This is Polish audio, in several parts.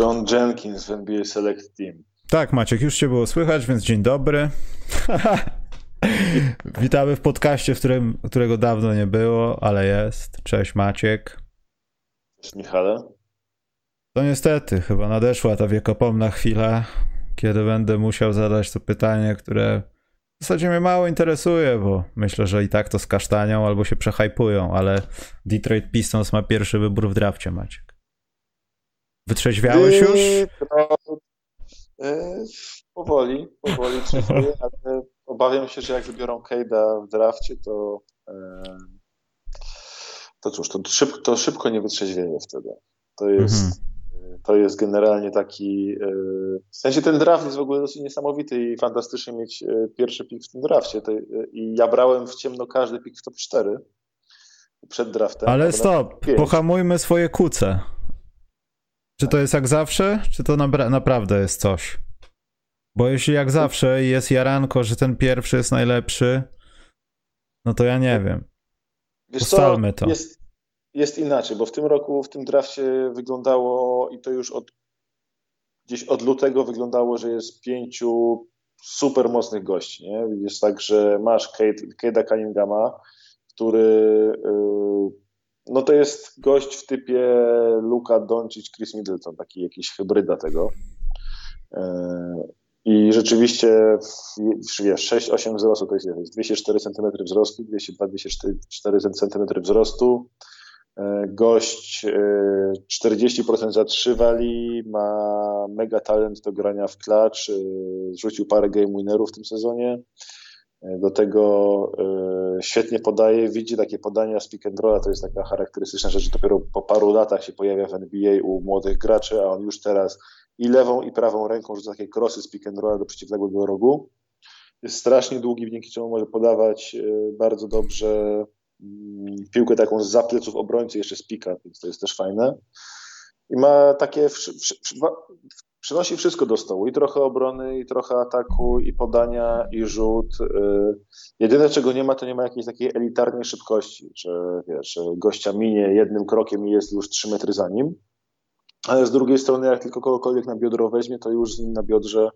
John Jenkins w NBA Select Team. Tak, Maciek, już cię było słychać, więc dzień dobry. Witamy w podcaście, w którym, którego dawno nie było, ale jest. Cześć Maciek. Cześć Michale. To niestety, chyba nadeszła ta wiekopomna chwila, kiedy będę musiał zadać to pytanie, które w zasadzie mnie mało interesuje, bo myślę, że i tak to skasztanią albo się przehajpują, ale Detroit Pistons ma pierwszy wybór w drafcie, Maciek. Wytrzeźwiałeś już? E, powoli, powoli trzeźwieję, ale obawiam się, że jak wybiorą Cade'a w drafcie, to e, to cóż, to szybko, to szybko nie wytrzeźwieje wtedy. To jest, mhm. to jest generalnie taki. W sensie ten draft jest w ogóle dosyć niesamowity i fantastycznie mieć pierwszy pik w tym drafcie. I ja brałem w ciemno każdy pik w top 4 przed draftem. Ale stop, pohamujmy swoje kuce. Czy to jest jak zawsze, czy to naprawdę jest coś? Bo jeśli jak zawsze jest jaranko, że ten pierwszy jest najlepszy, no to ja nie wiem. Wiesz Ustalmy to. Jest, jest inaczej, bo w tym roku, w tym drafcie wyglądało i to już od gdzieś od lutego wyglądało, że jest pięciu super mocnych gości. Nie? Jest tak, że masz Kate, Cunninghama, który yy, no to jest gość w typie Luka Doncic, Chris Middleton, taki jakiś hybryda tego. E, I rzeczywiście, wiesz, 6-8 wzrostu to jest 204 cm wzrostu, 202-204 cm wzrostu. E, gość 40% e, za 3 wali, ma mega talent do grania w klacz, rzucił parę game winnerów w tym sezonie. Do tego e, świetnie podaje, widzi takie podania z pick and rolla, to jest taka charakterystyczna rzecz, dopiero po paru latach się pojawia w NBA u młodych graczy, a on już teraz i lewą i prawą ręką rzuca takie krosy z pick and rolla do przeciwległego rogu. Jest strasznie długi, dzięki czemu może podawać e, bardzo dobrze mm, piłkę taką z zapleców obrońcy, jeszcze z pika, więc to jest też fajne. I ma takie przynosi wszystko do stołu. I trochę obrony, i trochę ataku, i podania, i rzut. Y, jedyne, czego nie ma, to nie ma jakiejś takiej elitarnej szybkości, że wiesz, gościa minie jednym krokiem i jest już trzy metry za nim. Ale z drugiej strony, jak tylko kogokolwiek na biodro weźmie, to już z nim na biodrze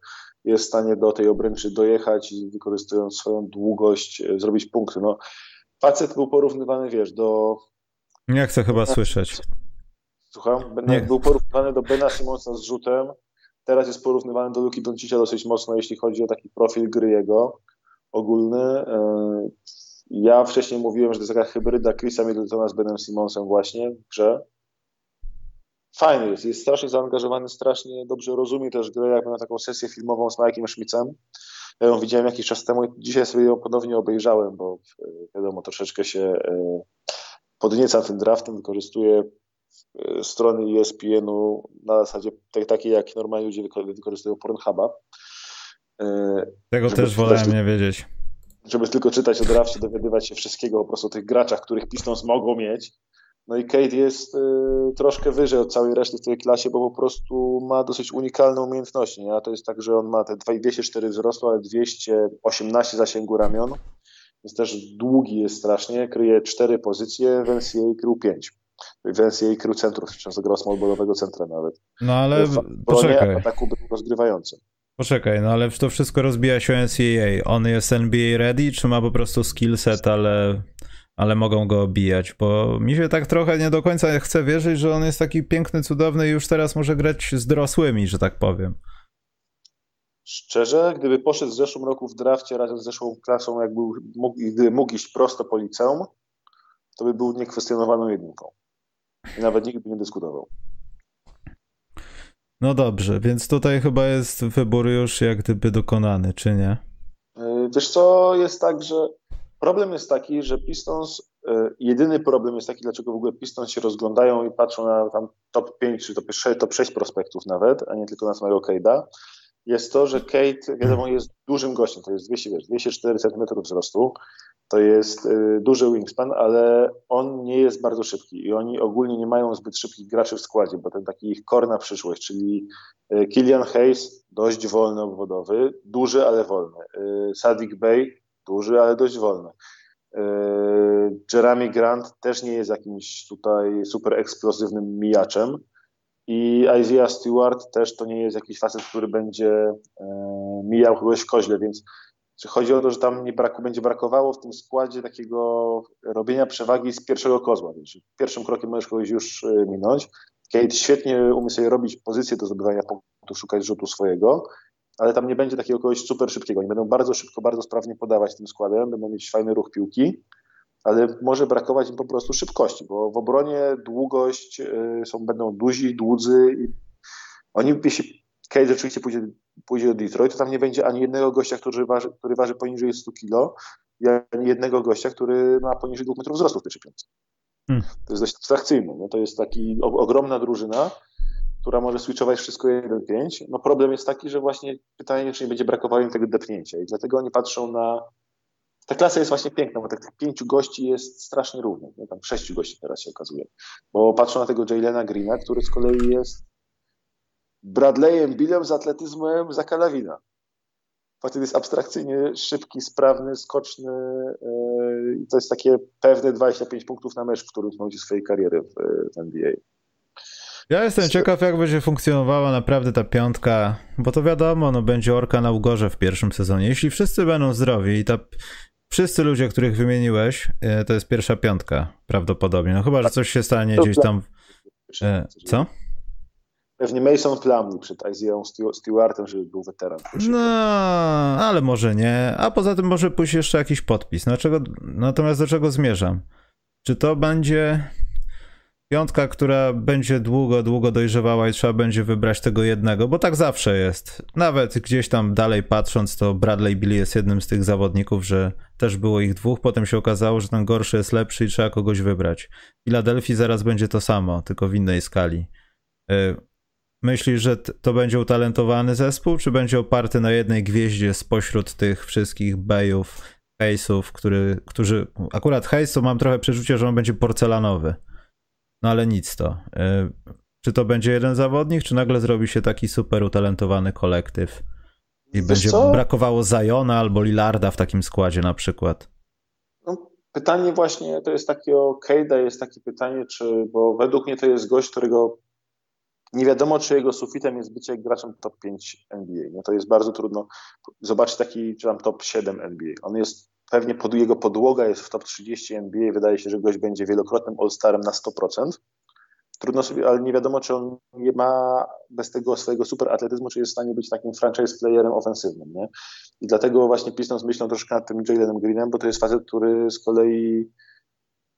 jest w stanie do tej obręczy dojechać i wykorzystując swoją długość y, zrobić punkty. No, facet był porównywany, wiesz, do... Nie chcę chyba słyszeć. Słucham? Nie. Był porównywany do Bena Simonsa z rzutem, Teraz jest porównywany do Luki Doncicia dosyć mocno, jeśli chodzi o taki profil gry jego ogólny. E, ja wcześniej mówiłem, że to jest taka hybryda Chrisa Middletona z Benem Simonsem właśnie w grze. Fajny jest, jest strasznie zaangażowany, strasznie dobrze rozumie też grę, jak na taką sesję filmową z Mike'iem Schmidtem. Ja ją widziałem jakiś czas temu i dzisiaj sobie ją ponownie obejrzałem, bo e, wiadomo, troszeczkę się e, podniecam tym draftem, wykorzystuję strony ESPN-u na zasadzie takiej, jak normalnie ludzie wykorzystują Pornhuba. E, Tego też wolałem nie wiedzieć. Żeby tylko czytać od razu dowiadywać się wszystkiego po prostu o tych graczach, których Pistons mogą mieć. No i Kate jest y, troszkę wyżej od całej reszty w tej klasie, bo po prostu ma dosyć unikalne umiejętności. Nie? A to jest tak, że on ma te 204 wzrostu, ale 218 zasięgu ramion. Więc też długi jest strasznie, kryje 4 pozycje, w NCAA krył 5 wersję jej krył centrum, z grał smallballowego centra nawet. No ale w poczekaj. ataku był rozgrywającym. Poczekaj, no ale to wszystko rozbija się o NCAA. On jest NBA ready, czy ma po prostu skillset, ale, ale mogą go obijać? Bo mi się tak trochę nie do końca chce wierzyć, że on jest taki piękny, cudowny i już teraz może grać z dorosłymi, że tak powiem. Szczerze, gdyby poszedł w zeszłym roku w drafcie razem z zeszłą klasą, jak był, mógł, gdyby mógł iść prosto po liceum, to by był niekwestionowaną jedynką. I nawet nikt by nie dyskutował. No dobrze, więc tutaj chyba jest wybór już jak gdyby dokonany, czy nie? E, wiesz co, jest tak, że problem jest taki, że Pistons, e, jedyny problem jest taki, dlaczego w ogóle Pistons się rozglądają i patrzą na tam top 5 czy top 6, top 6 prospektów nawet, a nie tylko na samego Cade'a, jest to, że Kate, wiadomo, jest dużym gościem, to jest 200, wiesz, 204 cm wzrostu, to jest y, duży wingspan, ale on nie jest bardzo szybki i oni ogólnie nie mają zbyt szybkich graczy w składzie, bo ten taki ich core na przyszłość, czyli y, Killian Hayes, dość wolny obwodowy, duży, ale wolny. Y, Sadik Bey, duży, ale dość wolny. Jeremy Grant też nie jest jakimś tutaj super eksplozywnym mijaczem. I Isaiah Stewart też to nie jest jakiś facet, który będzie mijał kogoś w koźle, więc czy chodzi o to, że tam nie braku, będzie brakowało w tym składzie takiego robienia przewagi z pierwszego kozła. Więc pierwszym krokiem możesz kogoś już e, minąć. Kate świetnie umie sobie robić pozycję do zdobywania punktów, szukać rzutu swojego, ale tam nie będzie takiego kogoś super szybkiego. Oni będą bardzo szybko, bardzo sprawnie podawać tym składem, będą mieć fajny ruch piłki, ale może brakować im po prostu szybkości, bo w obronie długość e, są, będą duzi, dłudzy i oni, jeśli Kate rzeczywiście pójdzie pójdzie do Detroit, to tam nie będzie ani jednego gościa, który waży, który waży poniżej 100 kg, ani jednego gościa, który ma poniżej 2 metrów wzrostu w tej piątce. Hmm. To jest dość abstrakcyjne. No to jest taki o, ogromna drużyna, która może switchować wszystko 1-5. No problem jest taki, że właśnie pytanie, czy nie będzie brakowało im tego depnięcia i dlatego oni patrzą na... Ta klasa jest właśnie piękna, bo tak tych pięciu gości jest strasznie równo. Nie? Tam sześciu gości teraz się okazuje. Bo patrzą na tego Jalena Greena, który z kolei jest Bradleyem Billem z atletyzmem za Kalawina. Facet jest abstrakcyjnie szybki, sprawny, skoczny yy, i to jest takie pewne 25 punktów na mecz, w którym momencie swojej kariery w, w NBA. Ja jestem ciekaw, jak będzie funkcjonowała naprawdę ta piątka, bo to wiadomo, no będzie orka na ugorze w pierwszym sezonie. Jeśli wszyscy będą zdrowi i ta wszyscy ludzie, których wymieniłeś, yy, to jest pierwsza piątka prawdopodobnie. No chyba, że coś się stanie gdzieś tam. Yy, co? Pewnie Mason Plumlee przed Isaiah Stewartem, żeby był weteran. No, ale może nie. A poza tym może pójść jeszcze jakiś podpis. Dlaczego, natomiast do czego zmierzam? Czy to będzie piątka, która będzie długo, długo dojrzewała i trzeba będzie wybrać tego jednego, bo tak zawsze jest. Nawet gdzieś tam dalej patrząc, to Bradley Billy jest jednym z tych zawodników, że też było ich dwóch, potem się okazało, że ten gorszy jest lepszy i trzeba kogoś wybrać. W zaraz będzie to samo, tylko w innej skali. Myślisz, że to będzie utalentowany zespół, czy będzie oparty na jednej gwieździe spośród tych wszystkich Bayów, Haysów, który, którzy... Akurat to mam trochę przeczucie, że on będzie porcelanowy. No ale nic to. Y, czy to będzie jeden zawodnik, czy nagle zrobi się taki super utalentowany kolektyw i Wiesz będzie co? brakowało Zajona albo Lillarda w takim składzie na przykład? No, pytanie właśnie, to jest takie o Kejda, jest takie pytanie, czy, bo według mnie to jest gość, którego nie wiadomo, czy jego sufitem jest bycie graczem top 5 NBA. No to jest bardzo trudno zobaczyć taki, czy tam top 7 NBA. On jest pewnie, pod, jego podłoga jest w top 30 NBA. Wydaje się, że gość będzie wielokrotnym All-Starem na 100%. Trudno sobie, ale nie wiadomo, czy on nie ma bez tego swojego super atletyzmu, czy jest w stanie być takim franchise playerem ofensywnym. Nie? I dlatego właśnie Pistons myślą troszkę nad tym Jalenem Greenem, bo to jest facet, który z kolei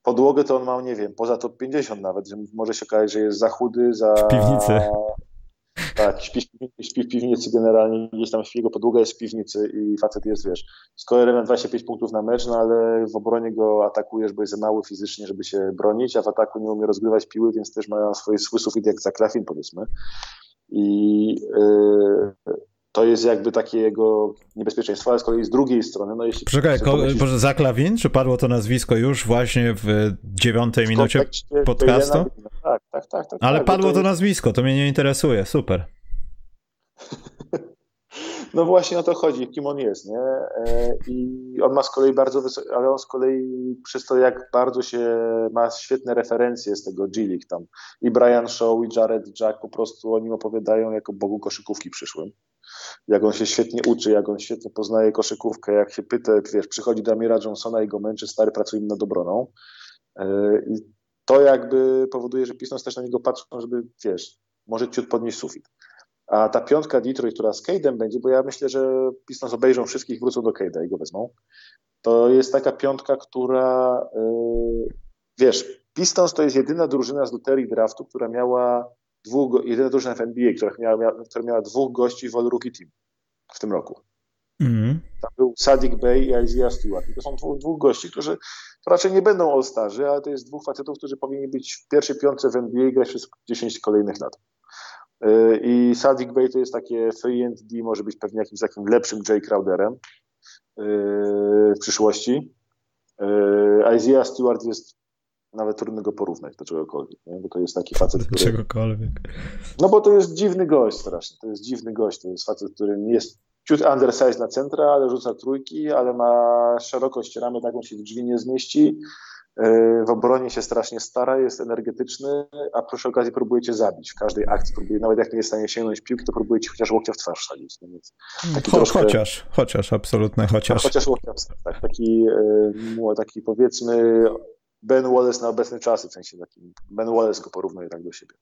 podłogę to on ma, nie wiem, poza top 50 nawet, że może się okazać, że jest za chudy, za... W piwnicy. Tak, śpi, śpi w piwnicy generalnie, gdzieś tam jego podłoga jest w piwnicy i facet jest, wiesz, skorerem na 25 punktów na mecz, no ale w obronie go atakujesz, bo jest za mały fizycznie, żeby się bronić, a w ataku nie umie rozgrywać piły, więc też mają swój, swój sufit jak za Klafin, powiedzmy. I yy, to jest jakby takie jego niebezpieczeństwo, ale z kolei z drugiej strony, no jeśli... Czekaj, ko- Zaklawin, czy padło to nazwisko już właśnie w dziewiątej minucie podcastu? Tak, tak, tak, tak. Ale tak, padło to, to nazwisko, to mnie nie interesuje, super. No właśnie o to chodzi, kim on jest, nie? E, I on ma z kolei bardzo wysokie, ale on z kolei przez to, jak bardzo się ma świetne referencje z tego G-League tam. I Brian Shaw, i Jared Jack po prostu o nim opowiadają jako bogu koszykówki przyszłym jak on się świetnie uczy, jak on świetnie poznaje koszykówkę, jak się pyta, wiesz, przychodzi do Amira Johnsona i go męczy, stary, pracujmy nad obroną. E, I to jakby powoduje, że Pistons też na niego patrzą, żeby, wiesz, może ciut podnieść sufit. A ta piątka Detroit, która z Cade'em będzie, bo ja myślę, że Pistons obejrzą wszystkich, wrócą do Cade'a i go wezmą, to jest taka piątka, która, yy, wiesz, Pistons to jest jedyna drużyna z loterii draftu, która miała dwóch, jedyna drużyna w NBA, która miała, miała, która miała dwóch gości w All Rookie Team w tym roku. Mm. Tam był Sadik Bey i Isaiah Stewart. I to są dwóch, dwóch gości, którzy to raczej nie będą All-Starzy, ale to jest dwóch facetów, którzy powinni być w pierwszej piątce w NBA i grać przez 10 kolejnych lat. Y, I Sadik Bey to jest takie free and D, może być pewnie jakimś takim lepszym Jay Crowderem y, w przyszłości. Y, Isaiah Stewart jest nawet trudno go porównać do czegokolwiek, nie? bo to jest taki facet, który... czegokolwiek. No bo to jest dziwny gość strasznie, to jest dziwny gość, to jest facet, który jest ciut undersize na centra, ale rzuca trójki, ale ma szerokość ramy, taką się w drzwi nie zmieści, E, w obronie się strasznie stara, jest energetyczny, a przy okazji próbuje cię zabić. W każdej akcji próbuje, nawet jak nie jest w stanie sięgnąć piłki, to próbuje ci chociaż łokcia w twarz wsadzić. No taki Cho, troszkę, chociaż, chociaż, absolutnie chociaż. Chociaż łokcia w twarz, tak. Taki, e, taki powiedzmy Ben Wallace na obecne czasy, w sensie takim Ben Wallace go porównuje tak do siebie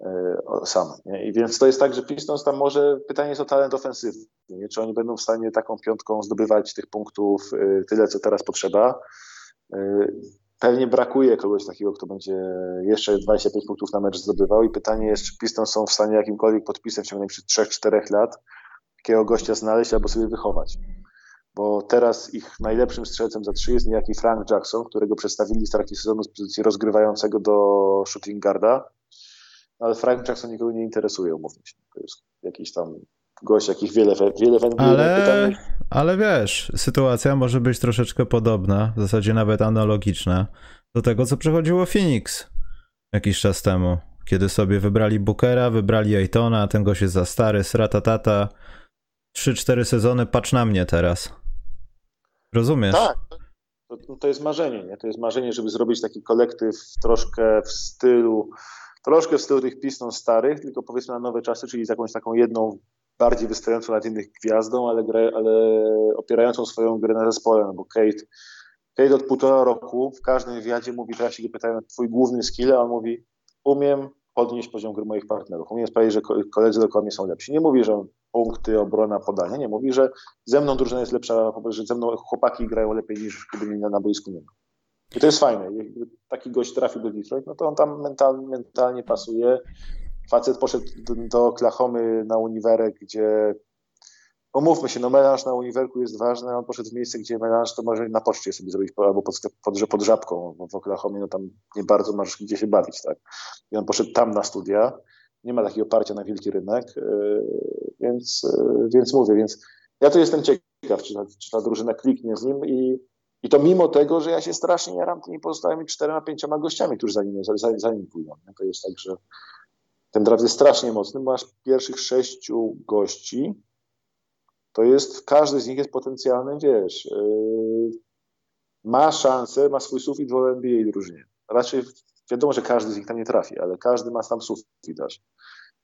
e, sam. Nie? I więc to jest tak, że Pistons tam może, pytanie jest o talent ofensywny, nie? czy oni będą w stanie taką piątką zdobywać tych punktów tyle, co teraz potrzeba, E, pewnie brakuje kogoś takiego, kto będzie jeszcze 25 punktów na mecz zdobywał i pytanie jest, czy Pistons są w stanie jakimkolwiek podpisem w ciągu najbliższych 3-4 lat takiego gościa znaleźć albo sobie wychować. Bo teraz ich najlepszym strzelcem za trzy jest niejaki Frank Jackson, którego przedstawili w trakcie sezonu z pozycji rozgrywającego do shooting guarda. Ale Frank Jackson nikogo nie interesuje, umówmy się. To jest jakiś tam gość, jakich wiele, wiele ale, ale wiesz, sytuacja może być troszeczkę podobna, w zasadzie nawet analogiczna do tego, co przechodziło Phoenix jakiś czas temu, kiedy sobie wybrali Bookera, wybrali Aytona, ten gość jest za stary, sratatata, 3-4 sezony, patrz na mnie teraz. Rozumiesz? Tak, to, to jest marzenie, nie? To jest marzenie, żeby zrobić taki kolektyw troszkę w stylu troszkę w stylu tych piston starych, tylko powiedzmy na nowe czasy, czyli z jakąś taką jedną bardziej wystającą nad innych gwiazdą, ale, ale opierającą swoją grę na zespole, no bo Kate, Kate od półtora roku w każdym wywiadzie mówi, teraz się pytają twój główny skill, a on mówi, umiem podnieść poziom gry moich partnerów, umiem sprawić, że koledzy dookoła mnie są lepsi. Nie mówi, że punkty, obrona, podania, nie mówi, że ze mną drużyna jest lepsza, że ze mną chłopaki grają lepiej niż kiedy na, na boisku nie ma. I to jest fajne. Jakby taki gość trafi do Detroit, no to on tam mental, mentalnie pasuje. Facet poszedł do, do Oklahomy na uniwerek, gdzie umówmy się, no melanż na uniwerku jest ważny, on poszedł w miejsce, gdzie melanż to może na poczcie sobie zrobić, albo pod, pod, pod żabką, bo w Oklahomie no tam nie bardzo masz gdzie się bawić, tak. I on poszedł tam na studia, nie ma takiego oparcia na wielki rynek, yy, więc, yy, więc mówię, więc ja tu jestem ciekaw, czy ta, czy ta drużyna kliknie z nim i, i to mimo tego, że ja się strasznie jaram tymi pozostałymi czterema, pięcioma gościami, którzy za nim, za, za nim pójdą. To jest tak, że ten draft jest strasznie mocny, masz pierwszych sześciu gości, to jest, każdy z nich jest potencjalnym, wiesz, yy, ma szansę, ma swój sufit w NBA drużynie. Raczej wiadomo, że każdy z nich tam nie trafi, ale każdy ma tam sufit też.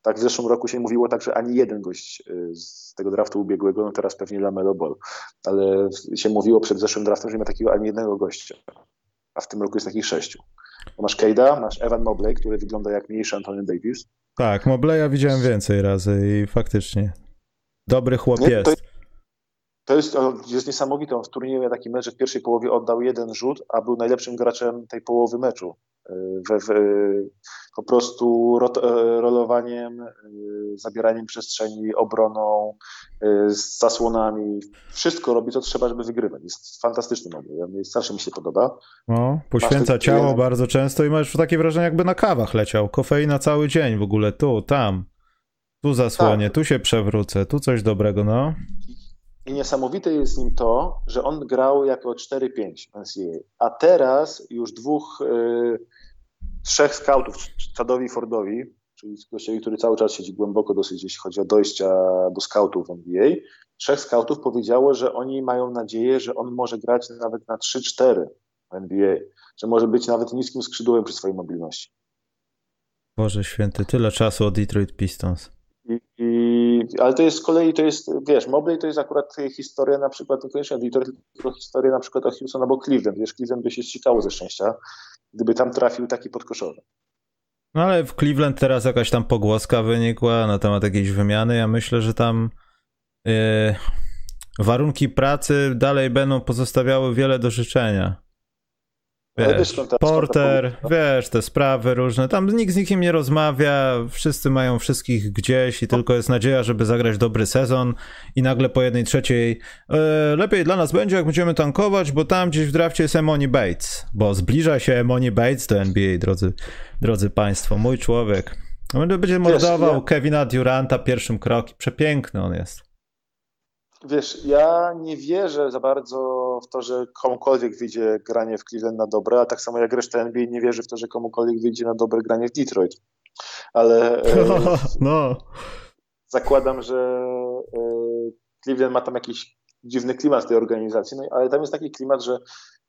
Tak w zeszłym roku się mówiło tak, że ani jeden gość yy, z tego draftu ubiegłego, no teraz pewnie Lamelo Ball, ale się mówiło przed zeszłym draftem, że nie ma takiego ani jednego gościa, a w tym roku jest takich sześciu. Masz Kejda, masz Evan Mobley, który wygląda jak mniejszy Anthony Davis, tak, Mobleya widziałem więcej razy i faktycznie dobry chłop Nie, jest. To, jest, jest niesamowite. On w turnieju taki mecz, że w pierwszej połowie oddał jeden rzut, a był najlepszym graczem tej połowy meczu. We, we, po prostu rot, e, rolowaniem, zabieraniem przestrzeni, obroną, z zasłonami. Wszystko robi, co trzeba, żeby wygrywać. Jest fantastyczny model. Strasznie mi się podoba. No, poświęca ciało bardzo często i masz takie wrażenie, jakby na kawach leciał. Kofeina cały dzień w ogóle, tu, tam. Tu zasłonię, tak. tu się przewrócę, tu coś dobrego, no. I niesamowite jest z nim to, że on grał jako 4-5 NCAA, a teraz już dwóch, y, trzech scoutów, Chadowi Fordowi, czyli gościowi, który cały czas siedzi głęboko dosyć, jeśli chodzi o dojścia do scoutów w NBA, trzech scoutów powiedziało, że oni mają nadzieję, że on może grać nawet na 3-4 w NBA, że może być nawet niskim skrzydłem przy swojej mobilności. Boże święty, tyle czasu od Detroit Pistons. I, i, ale to jest z kolei, to jest, wiesz, Mobley to jest akurat historia na przykład, niekoniecznie Detroit, tylko historia na przykład o Houston albo Cleveland. Wiesz, Cleveland by się ścikało ze szczęścia, gdyby tam trafił taki podkoszowy. No ale w Cleveland teraz jakaś tam pogłoska wynikła na temat jakiejś wymiany. Ja myślę, że tam yy, warunki pracy dalej będą pozostawiały wiele do życzenia. Wiesz, porter, wiesz, te sprawy różne. Tam nikt z nikim nie rozmawia, wszyscy mają wszystkich gdzieś i tylko jest nadzieja, żeby zagrać dobry sezon i nagle po jednej trzeciej e, lepiej dla nas będzie, jak będziemy tankować, bo tam gdzieś w drafcie jest Emoni Bates, bo zbliża się Emoni Bates do NBA, drodzy, drodzy państwo, mój człowiek. Będzie mordował. Kevina Duranta pierwszym krokiem. Przepiękny on jest. Wiesz, ja nie wierzę za bardzo w to, że komukolwiek wyjdzie granie w Cleveland na dobre, a tak samo jak reszta NBA nie wierzy w to, że komukolwiek wyjdzie na dobre granie w Detroit. Ale no, no. zakładam, że e, Cleveland ma tam jakiś dziwny klimat tej organizacji, no, ale tam jest taki klimat, że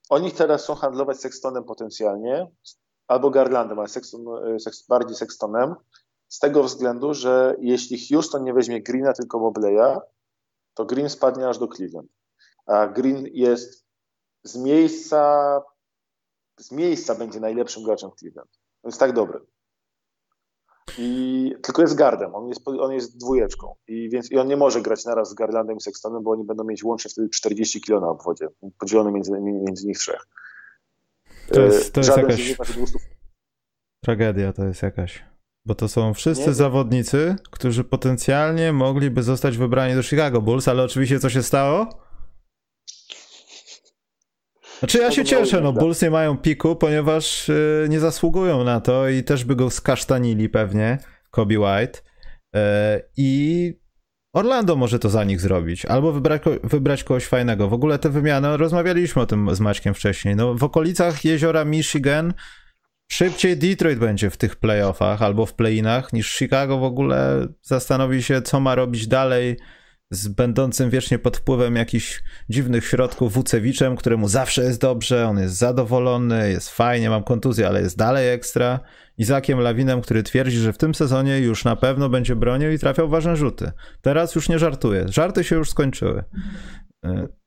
oni teraz chcą handlować Sextonem potencjalnie, albo Garlandem, ale Sexton, e, bardziej Sextonem, z tego względu, że jeśli Houston nie weźmie Greena, tylko Mobleya, to Green spadnie aż do Cleveland. A Green jest z miejsca, z miejsca będzie najlepszym graczem Cleveland. On jest tak dobry. I tylko jest gardem, on jest, on jest dwójeczką. I więc i on nie może grać naraz z Garlandem i Sextonem, bo oni będą mieć łącznie wtedy 40 kg na obwodzie, podzielone między, między nich trzech. To jest, to jest jakaś tragedia, to jest jakaś. Bo to są wszyscy nie? zawodnicy, którzy potencjalnie mogliby zostać wybrani do Chicago Bulls, ale oczywiście co się stało? Znaczy ja się cieszę, no Bulls nie mają piku, ponieważ yy, nie zasługują na to i też by go skasztanili pewnie, Kobe White. Yy, I Orlando może to za nich zrobić, albo wybrać, wybrać kogoś fajnego. W ogóle te wymiany, rozmawialiśmy o tym z Maćkiem wcześniej, no w okolicach jeziora Michigan szybciej Detroit będzie w tych playoffach albo w playinach niż Chicago w ogóle zastanowi się, co ma robić dalej z będącym wiecznie pod wpływem jakichś dziwnych środków Wucewiczem, któremu zawsze jest dobrze, on jest zadowolony, jest fajnie, mam kontuzję, ale jest dalej ekstra. Izakiem Lawinem, który twierdzi, że w tym sezonie już na pewno będzie bronił i trafiał ważne rzuty. Teraz już nie żartuje. Żarty się już skończyły.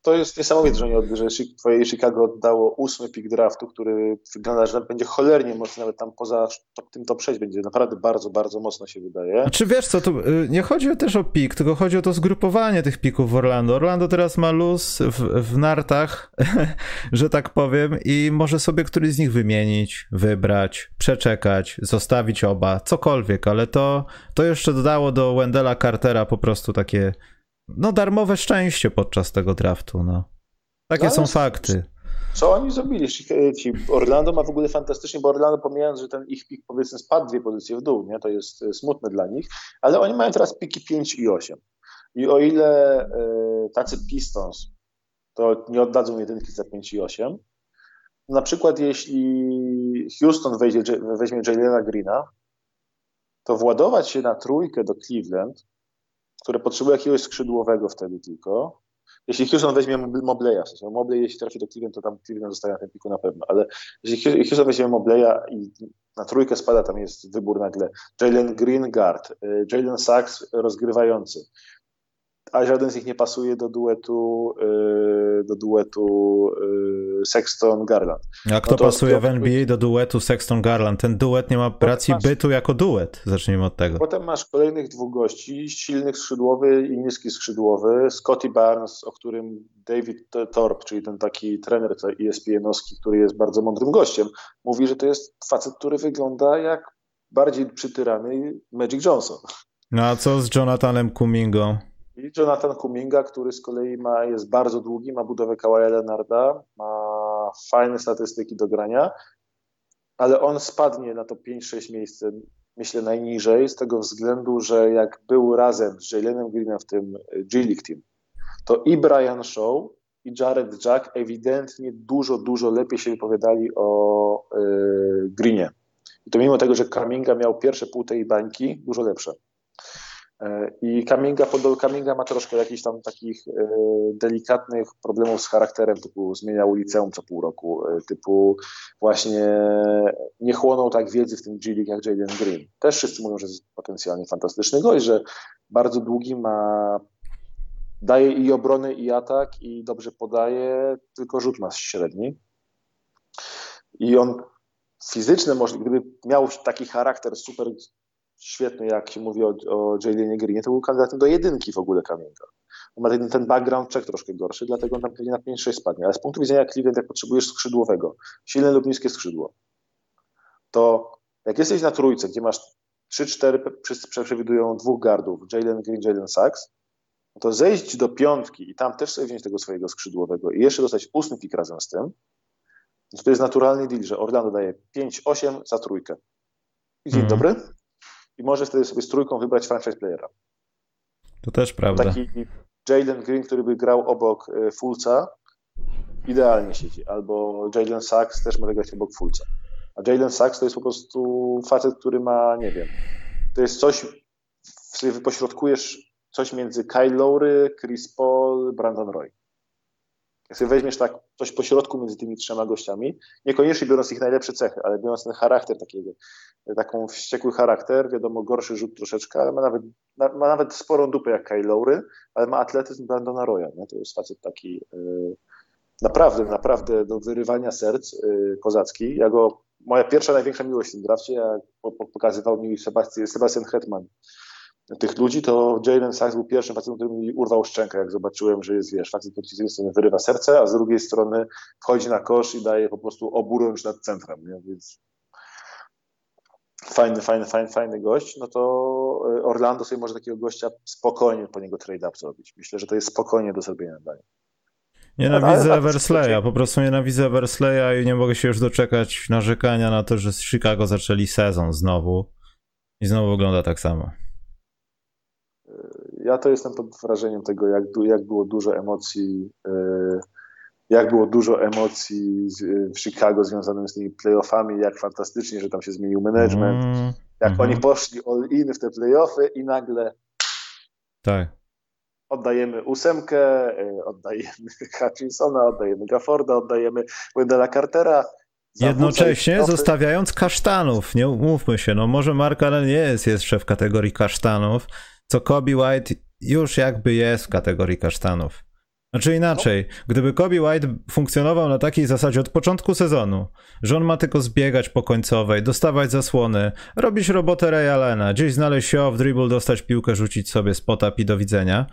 To jest niesamowite, że, nie, że twoje Chicago oddało ósmy pick draftu, który wygląda, że będzie cholernie mocny, nawet tam poza tym top 6 będzie naprawdę bardzo, bardzo mocno się wydaje. Czy wiesz co, tu y, nie chodzi też o pik, tylko chodzi o to zgrupowanie tych pików w Orlando. Orlando teraz ma luz w, w nartach, że tak powiem, i może sobie któryś z nich wymienić, wybrać, przeczekać, zostawić oba, cokolwiek, ale to, to jeszcze dodało do Wendela Cartera po prostu takie no darmowe szczęście podczas tego draftu, no. Takie no, są fakty. Co oni zrobili? Ci Orlando ma w ogóle fantastycznie, bo Orlando pomijając, że ten ich pik powiedzmy spadł dwie pozycje w dół, nie? to jest e, smutne dla nich, ale oni mają teraz piki 5 i 8. I o ile y, tacy Pistons to nie oddadzą jedynki za 5 i 8, na przykład jeśli Houston weźmie, weźmie Jalena Greena, to władować się na trójkę do Cleveland które potrzebuje jakiegoś skrzydłowego wtedy tylko. Jeśli Houston weźmie Mobleya, w sensie Mobley jeśli trafi do Cleveland, to tam Cleveland zostaje na tym piku na pewno, ale jeśli Houston weźmie Mobleya i na trójkę spada, tam jest wybór nagle Jalen Green guard, y, Jalen Sachs rozgrywający, a żaden z nich nie pasuje do duetu, y, do duetu y, Sexton-Garland. A kto no pasuje w NBA do duetu Sexton-Garland? Ten duet nie ma racji masz, bytu jako duet. Zacznijmy od tego. Potem masz kolejnych dwóch gości, silny skrzydłowy i niski skrzydłowy. Scotty Barnes, o którym David Thorpe, czyli ten taki trener ESPN-owski, który jest bardzo mądrym gościem, mówi, że to jest facet, który wygląda jak bardziej przytyrany Magic Johnson. No a co z Jonathanem Kumingo? I Jonathan Kuminga, który z kolei ma, jest bardzo długi, ma budowę Kawaja Leonarda, ma fajne statystyki do grania, ale on spadnie na to 5-6 miejsce, myślę, najniżej, z tego względu, że jak był razem z Jalenem Greenem w tym G-League Team, to i Brian Shaw, i Jared Jack ewidentnie dużo, dużo lepiej się wypowiadali o yy, Greenie. I to mimo tego, że Kaminga miał pierwsze pół tej bańki, dużo lepsze. E, I Kaminga, Kaminga ma troszkę jakichś tam takich e, delikatnych problemów z charakterem, typu zmieniał liceum co pół roku, e, typu właśnie nie chłonął tak wiedzy w tym G jak Jalen Green. Też wszyscy mówią, że jest potencjalnie fantastyczny gość, że bardzo długi ma, daje i obrony i atak i dobrze podaje, tylko rzut ma średni. I on fizyczny, gdyby miał taki charakter super świetny, jak się mówi o, o Jalenie Greenie, to był kandydatem do jedynki w ogóle Kamienka. On ma ten, ten background check troszkę gorszy, dlatego on tam pewnie na 5-6 spadnie. Ale z punktu widzenia Cleveland, jak potrzebujesz skrzydłowego, silne lub niskie skrzydło, to jak jesteś na trójce, gdzie masz 3-4, przewidują dwóch gardów, Jalen Green, Jalen Sachs, to zejść do piątki i tam też sobie wziąć tego swojego skrzydłowego i jeszcze dostać ósmy pik razem z tym, to jest naturalny deal, że Orlando daje 5-8 za trójkę. I dzień mm. dobry. I może wtedy sobie z trójką wybrać franchise playera. To też prawda. Taki Jalen Green, który by grał obok e, Fulca, idealnie siedzi. Albo Jalen Sachs też może grać obok Fulca. A Jalen Sachs to jest po prostu facet, który ma, nie wiem, to jest coś, sobie wypośrodkujesz coś między Kyle Lowry, Chris Paul, Brandon Roy. Jak sobie weźmiesz tak coś po środku między tymi trzema gościami, niekoniecznie biorąc ich najlepsze cechy, ale biorąc ten charakter takiego, taką wściekły charakter, wiadomo, gorszy rzut troszeczkę, ale ma nawet, ma nawet sporą dupę jak Kyle Lowry, ale ma atletyzm Brandona Roya, nie? to jest facet taki yy, naprawdę, naprawdę do wyrywania serc yy, kozacki. Ja go, moja pierwsza, największa miłość w tym drafcie, ja, po, pokazywał mi Sebastian, Sebastian Hetman, tych ludzi, to Jalen Sachs był pierwszym facetem, który mi urwał szczękę, jak zobaczyłem, że jest, wiesz, facet, który z jednej strony wyrywa serce, a z drugiej strony wchodzi na kosz i daje po prostu oburącz nad centrem, nie? więc fajny, fajny, fajny, fajny gość, no to e, Orlando sobie może takiego gościa spokojnie po niego trade-up zrobić. Myślę, że to jest spokojnie do zrobienia dla niego. Nienawidzę Eversleya, po prostu nienawidzę Eversleya i nie mogę się już doczekać narzekania na to, że z Chicago zaczęli sezon znowu i znowu wygląda tak samo ja to jestem pod wrażeniem tego, jak, jak było dużo emocji, e, jak było dużo emocji w Chicago związanych z tymi playoffami, jak fantastycznie, że tam się zmienił management, mm, jak mm -hmm. oni poszli all in w te playoffy i nagle tak. oddajemy ósemkę, e, oddajemy Hutchinsona, oddajemy Gafforda, oddajemy Wendella Cartera, Jednocześnie zostawiając kasztanów, nie mówmy się, no może Mark Allen nie jest jeszcze w kategorii kasztanów, co Kobe White już jakby jest w kategorii kasztanów. Znaczy inaczej, gdyby Kobe White funkcjonował na takiej zasadzie od początku sezonu, że on ma tylko zbiegać po końcowej, dostawać zasłony, robić robotę Ray Allena, gdzieś znaleźć się w dribble, dostać piłkę, rzucić sobie spota i do widzenia,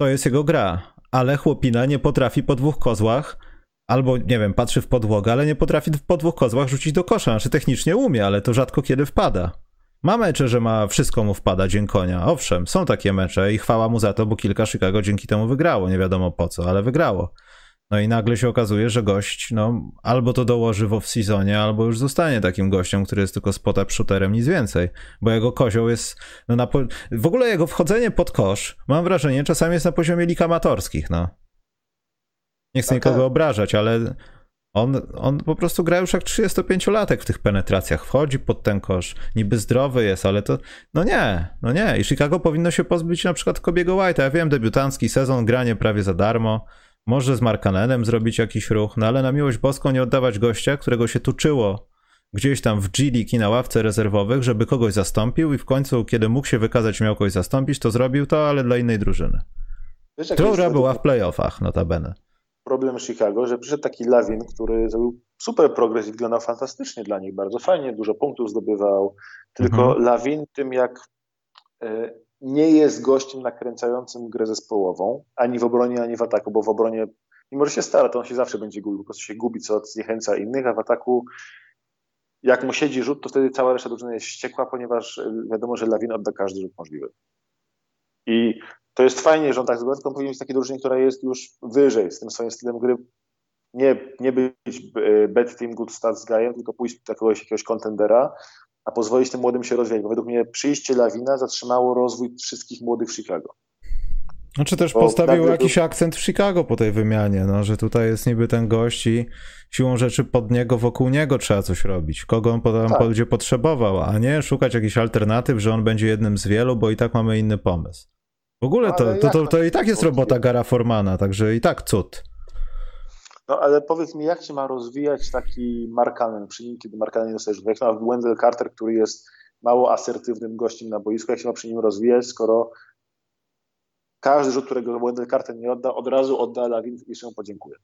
to jest jego gra. Ale chłopina nie potrafi po dwóch kozłach, albo nie wiem, patrzy w podłogę, ale nie potrafi po dwóch kozłach rzucić do kosza. Znaczy technicznie umie, ale to rzadko kiedy wpada. Ma mecze, że ma wszystko mu wpada dzień konia. Owszem, są takie mecze i chwała mu za to, bo kilka Chicago dzięki temu wygrało. Nie wiadomo po co, ale wygrało. No i nagle się okazuje, że gość, no, albo to dołoży w off-seasonie, albo już zostanie takim gościem, który jest tylko spota shooterem, nic więcej. Bo jego kozioł jest, no na po... w ogóle jego wchodzenie pod kosz, mam wrażenie, czasami jest na poziomie lig amatorskich, no. Nie chcę nikogo obrażać, ale on, on po prostu gra już jak 35-latek w tych penetracjach. Wchodzi pod ten kosz, niby zdrowy jest, ale to. No nie, no nie. I Chicago powinno się pozbyć na przykład Kobiego White'a. Ja wiem, debiutancki sezon, granie prawie za darmo. Może z Markanenem zrobić jakiś ruch, no ale na miłość boską nie oddawać gościa, którego się tuczyło gdzieś tam w G League i na ławce rezerwowych, żeby kogoś zastąpił i w końcu, kiedy mógł się wykazać, miał kogoś zastąpić, to zrobił to, ale dla innej drużyny. Która była w playoffach, notabene problem Chicago, że przyszedł taki Lawin, który zrobił super progres i wyglądał fantastycznie dla nich, bardzo fajnie, dużo punktów zdobywał, tylko mhm. Lawin tym jak e, nie jest gościem nakręcającym grę zespołową, ani w obronie, ani w ataku, bo w obronie, mimo że się stara, to on się zawsze będzie gubił, po prostu się gubi, co zniechęca innych, a w ataku jak mu siedzi rzut, to wtedy cała reszta drużyny jest wściekła, ponieważ e, wiadomo, że Lawin odda każdy rzut możliwy. I to jest fajnie, że on tak zrobił, tylko powinien być takiej drużynie, która jest już wyżej z tym swoim stylem gry. Nie, nie być e, bad team, good stats guyem, tylko pójść do jakiegoś, jakiegoś kontendera, a pozwolić tym młodym się rozwijać, bo według mnie przyjście Lawina zatrzymało rozwój wszystkich młodych w Chicago. Znaczy też bo postawił jakiś akcent w Chicago po tej wymianie, no, że tutaj jest niby ten gość i siłą rzeczy pod niego, wokół niego trzeba coś robić. Kogo on potem tak. będzie potrzebował, a nie szukać jakichś alternatyw, że on będzie jednym z wielu, bo i tak mamy inny pomysł. W ogóle to, to, to, to, i tak jest robota Gara Formana, także i tak cud. No ale powiedz mi, jak się ma rozwijać taki Markanen, przy nim, kiedy Markanen dostajesz jak ma Wendell Carter, który jest mało asertywnym gościem na boisku, jak się ma przy nim rozwijać, skoro każdy rzut, którego Wendell Carter nie odda, od razu odda Lawin i się podziękuje.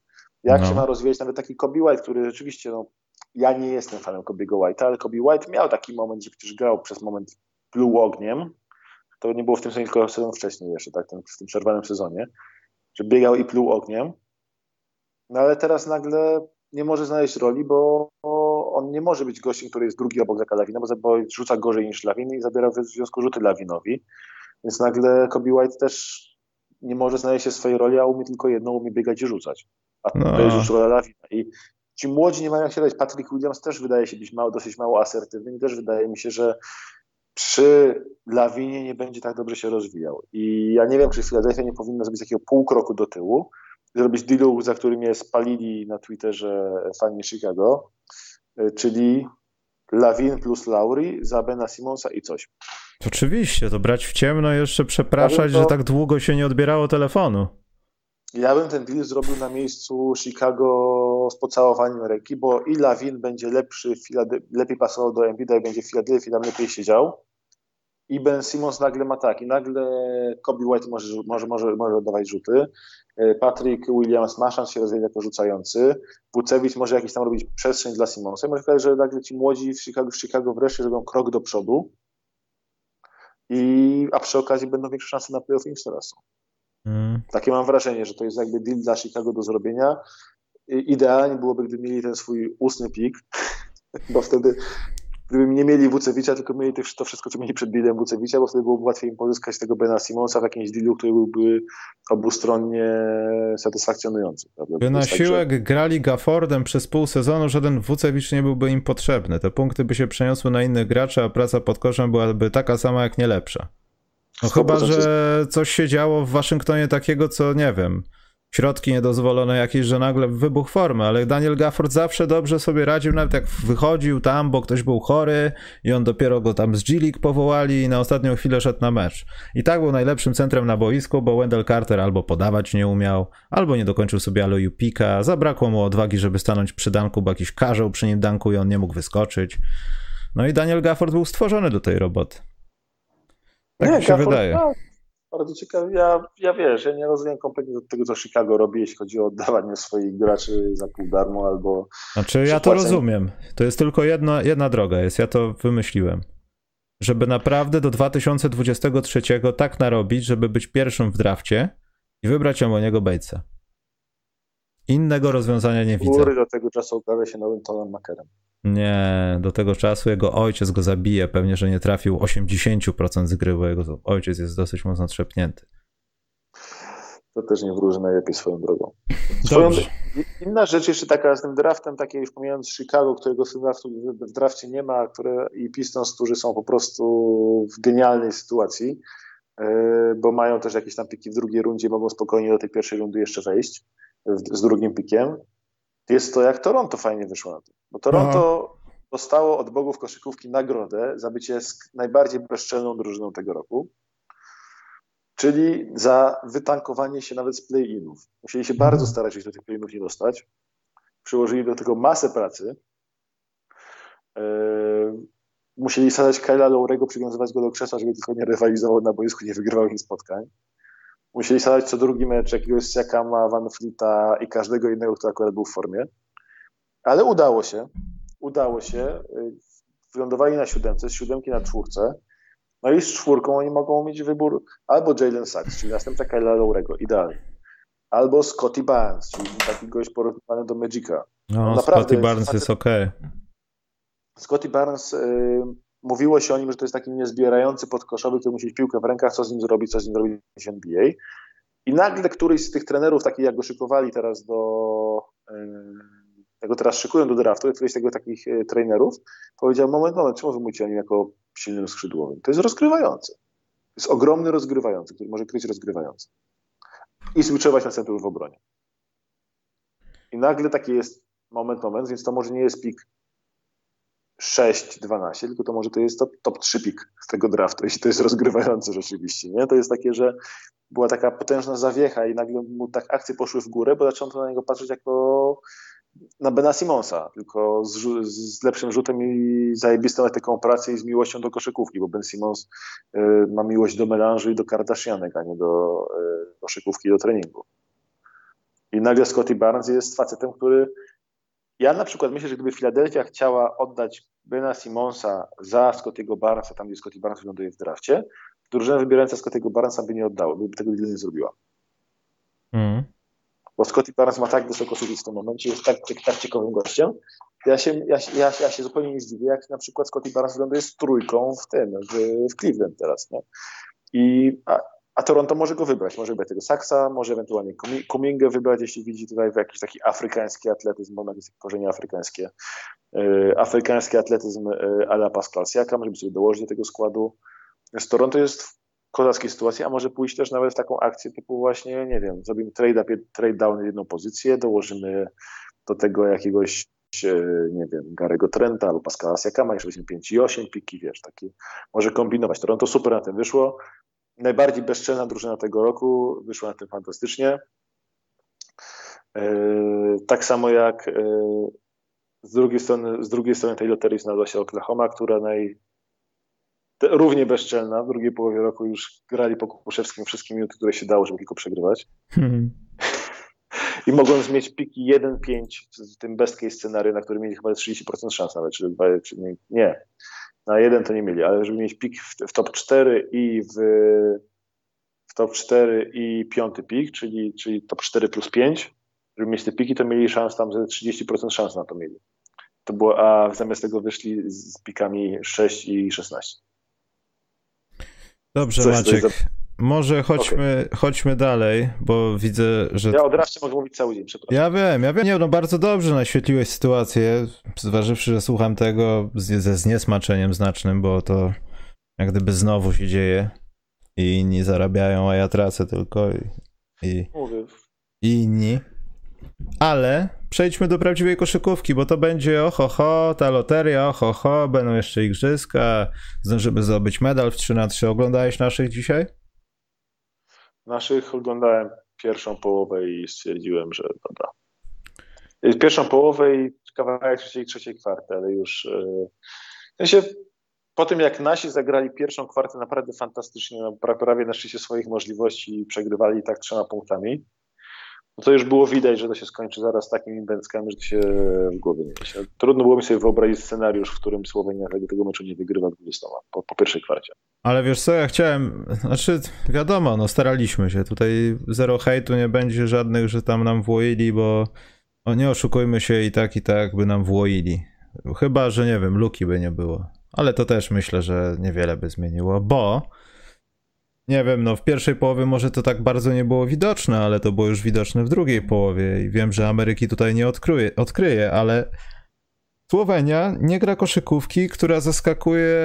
Jak no. się ma rozwijać nawet taki Kobe White, który rzeczywiście, no, ja nie jestem fanem Kobiego White'a, ale Kobe White miał taki moment, że przecież grał przez moment pluł ogniem, to nie było w tym sezonie, tylko sezon wcześniej jeszcze, tak, ten, w tym przerwanym sezonie, że biegał i pluł ogniem, no ale teraz nagle nie może znaleźć roli, bo on nie może być gościem, który jest drugi obok Zaka Lawina, bo rzuca gorzej niż Lawin i zabiera w związku rzuty Lawinowi, więc nagle Kobe White też nie może znaleźć się swojej roli, a umie tylko jedną, umie biegać i rzucać. A no. to jest już rola Lawina. I ci młodzi nie mają jak się dać. Patrick Williams też wydaje się być mało, dosyć mało asertywny i też wydaje mi się, że przy Lawinie nie będzie tak dobrze się rozwijał. I ja nie wiem, czy Philadelphia nie powinna zrobić takiego pół kroku do tyłu, zrobić dealu, za którym mnie spalili na Twitterze fani Chicago, y, czyli Lawin plus Lauri za Bena Simonsa i coś. Oczywiście, to brać w ciemno jeszcze przepraszać, to... że tak długo się nie odbierało telefonu. Ja bym ten deal zrobił na miejscu Chicago z pocałowaniem ręki, bo i Lawin będzie lepszy, lepiej pasował do Embida i będzie w Filadelfii tam lepiej siedział. I Ben Simmons nagle ma tak, i nagle Kobe White może, może, może, może oddawać rzuty. E, Patrick Williams ma szansę się rozwijać jako rzucający. Wucewicz może jakiś tam robić przestrzeń dla Simonsa. Może że nagle ci młodzi w Chicago, w Chicago wreszcie zrobią krok do przodu. I, a przy okazji będą większe szanse na playoff niż teraz są. Mm. Takie mam wrażenie, że to jest jakby deal dla Chicago do zrobienia. Idealnie byłoby, gdyby mieli ten swój ustny pik, bo wtedy gdyby nie mieli Wucewicza, tylko mieli to wszystko, co mieli przed dealem Wucewicza, bo wtedy byłoby łatwiej im pozyskać tego Bena Simonsa w jakimś dealu, który byłby obustronnie satysfakcjonujący. By na siłę tak, że... grali Gaffordem przez pół sezonu, żaden Wucewicz nie byłby im potrzebny. Te punkty by się przeniosły na innych graczy, a praca pod koszem byłaby taka sama, jak nie lepsza. No chyba, że coś się działo w Waszyngtonie takiego, co nie wiem. Środki niedozwolone jakieś, że nagle wybuch formy, ale Daniel Gafford zawsze dobrze sobie radził, nawet jak wychodził tam, bo ktoś był chory i on dopiero go tam z G-League powołali i na ostatnią chwilę szedł na mecz. I tak był najlepszym centrem na boisku, bo Wendell Carter albo podawać nie umiał, albo nie dokończył sobie aloju pika, zabrakło mu odwagi, żeby stanąć przy danku, bo jakiś karzeł przy nim danku i on nie mógł wyskoczyć. No i Daniel Gafford był stworzony do tej roboty. Tak nie, mi się wydaje. No, bardzo ciekawe. Ja, ja wiesz, ja nie rozumiem kompletnie tego, co Chicago robi, jeśli chodzi o oddawanie swoich graczy za pół darmo albo. Znaczy, ja to rozumiem. To jest tylko jedna, jedna droga, jest, ja to wymyśliłem. Żeby naprawdę do 2023 tak narobić, żeby być pierwszym w drafcie i wybrać niego Batesa. Innego rozwiązania nie widzę. Góry do tego czasu okaże się nowym Tonem Makerem. Nie, do tego czasu jego ojciec go zabije. Pewnie, że nie trafił 80% z gry, bo jego ojciec jest dosyć mocno trzepnięty. To też nie wróży najlepiej swoją drogą. Swoją, inna rzecz jeszcze taka z tym draftem, takie już pomijając Chicago, którego w drafcie nie ma, które i Pistons, którzy są po prostu w genialnej sytuacji, e, bo mają też jakieś tam piki w drugiej rundzie, mogą spokojnie do tej pierwszej rundy jeszcze wejść z drugim pikiem jest to, jak Toronto fajnie wyszło na to. Bo Toronto Aha. dostało od bogów koszykówki nagrodę za bycie najbardziej bezczelną drużyną tego roku, czyli za wytankowanie się nawet z play-inów. Musieli się bardzo mhm. starać, żeby do tych play-inów nie dostać. Przyłożyli do tego masę pracy. Yy, musieli sadać Kyla Lowrego, przywiązywać go do krzesła, żeby tylko nie rywalizował na boisku, nie wygrywał ich spotkań. Musieli sadać co drugi mecz jakiegoś Siakama, Van Fleeta i każdego innego, kto akurat był w formie. Ale udało się. Udało się. Wylądowali na siódemce, z siódemki na czwórce. No i z czwórką oni mogą mieć wybór albo Jalen Sachs, czyli następca Kyla Lowrego, idealnie. Albo Scotty Barnes, czyli taki gość porównany do Magica. No, no Scotty Barnes jest ok. Scotty Barnes y, mówiło się o nim, że to jest taki niezbierający podkoszowy, który musi mieć piłkę w rękach, co z nim zrobić, co z nim zrobić w NBA. I nagle któryś z tych trenerów, takich jak go szykowali teraz do, tego teraz szykują do draftu, któryś z tego takich e, trenerów powiedział, moment, moment, czemu wy mówicie o nim jako silnym skrzydłowym? To jest rozgrywający. To jest ogromny rozgrywający, który może kryć rozgrywający. I switchować na centrum w obronie. I nagle taki jest moment, moment, więc to może nie jest pik 6-12, tylko to może to jest top, top 3 pik z tego draftu, jeśli to jest rozgrywające rzeczywiście. Nie? To jest takie, że była taka potężna zawiecha i nagle mu tak akcje poszły w górę, bo zaczął na niego patrzeć jako na Bena Simonsa, tylko z, z, lepszym rzutem i zajebistą etyką pracy i z miłością do koszykówki, bo Ben Simons y, ma miłość do melanżu i do Kardashianek, a nie do y, koszykówki i do treningu. I nagle Scotty Barnes jest facetem, który ja na przykład myślę, że gdyby Filadelfia chciała oddać Bena Simonsa za Scottiego Barnesa, tam gdzie Scotty Barnes wyląduje w drafcie, drużyna wybierająca Scottiego Barnesa by nie oddała, by tego nie zrobiła. Mm. Bo Scotty Barnes ma tak wysoko siedzieć w tym momencie, jest tak, tak ciekawym gościem. Ja się, ja, ja, ja się zupełnie nie zdziwię, jak na przykład Scotty Barnes wyląduje z trójką w tym, w, w Cleveland teraz. Nie? I a, a Toronto może go wybrać. Może wybrać tego Saksa, może ewentualnie Kumingę wybrać, jeśli widzi tutaj w jakiś taki afrykański atletyzm, bo ma jakieś korzenie afrykańskie. Yy, afrykański atletyzm yy, ala Pascal Siakam, żeby sobie dołożyć do tego składu. Z Toronto jest w kozackiej sytuacji, a może pójść też nawet w taką akcję typu właśnie, nie wiem, zrobimy trade, up, trade down jedną pozycję, dołożymy do tego jakiegoś nie wiem, Garego Trenta albo Pascala Siakama, jeszcze weźmie 5 i 8 piki, wiesz, taki, może kombinować. Toronto super na tym wyszło. Najbardziej bezczelna drużyna tego roku, wyszła na tym fantastycznie. Yy, tak samo jak yy, z drugiej strony, z drugiej strony tej loterii znalazła się Oklahoma, która naj, równie bezczelna. W drugiej połowie roku już grali po Kupuszewskim wszystkie minuty, które się dało, żeby tylko przegrywać. Hmm. I mogąc mieć piki 1-5 w tym best case na którym mieli chyba 30% szans nawet, czy, czy nie, nie, na jeden to nie mieli, ale żeby mieć pik w, w top 4 i w, w top 4 i piąty pik, czyli, czyli top 4 plus 5, żeby mieć te piki, to mieli szans tam, że 30% szans na to mieli. To było, a zamiast tego wyszli z pikami 6 i 16. Dobrze, Coś Maciek. Może chodźmy, okay. chodźmy dalej, bo widzę, że. Ja od razu mogę mówić cały dzień, przepraszam. Ja wiem, ja wiem. Nie, no bardzo dobrze naświetliłeś sytuację, zważywszy, że słucham tego ze zniesmaczeniem znacznym, bo to jak gdyby znowu się dzieje i inni zarabiają, a ja tracę tylko i, i, i inni. Ale przejdźmy do prawdziwej koszykówki, bo to będzie oho, ta loteria, oho, będą jeszcze igrzyska, zdążymy zdobyć medal w 3 na 3 Oglądałeś naszych dzisiaj? Naszych oglądałem pierwszą połowę i stwierdziłem, że dobra. Pierwszą połowę i kawałek trzeciej, trzeciej kwarty, ale już e, w sensie po tym jak nasi zagrali pierwszą kwartę naprawdę fantastycznie, no, prawie na szczycie swoich możliwości i przegrywali tak trzema punktami, no to już było widać, że to się skończy zaraz takimi bęckami, że to się w głowie nie mieści. Trudno było mi sobie wyobrazić scenariusz, w którym Słowenia tego, meczu nie wygrywa 20 po, po pierwszej kwarcie. Ale wiesz co, ja chciałem, znaczy wiadomo, no staraliśmy się, tutaj zero hejtu nie będzie żadnych, że tam nam włoili, bo o, nie oszukujmy się i tak i tak by nam włoili. Chyba, że nie wiem, luki by nie było. Ale to też myślę, że niewiele by zmieniło, bo nie wiem, no w pierwszej połowie może to tak bardzo nie było widoczne, ale to było już widoczne w drugiej połowie i wiem, że Ameryki tutaj nie odkryje, odkryje ale Słowenia nie gra koszykówki, która zaskakuje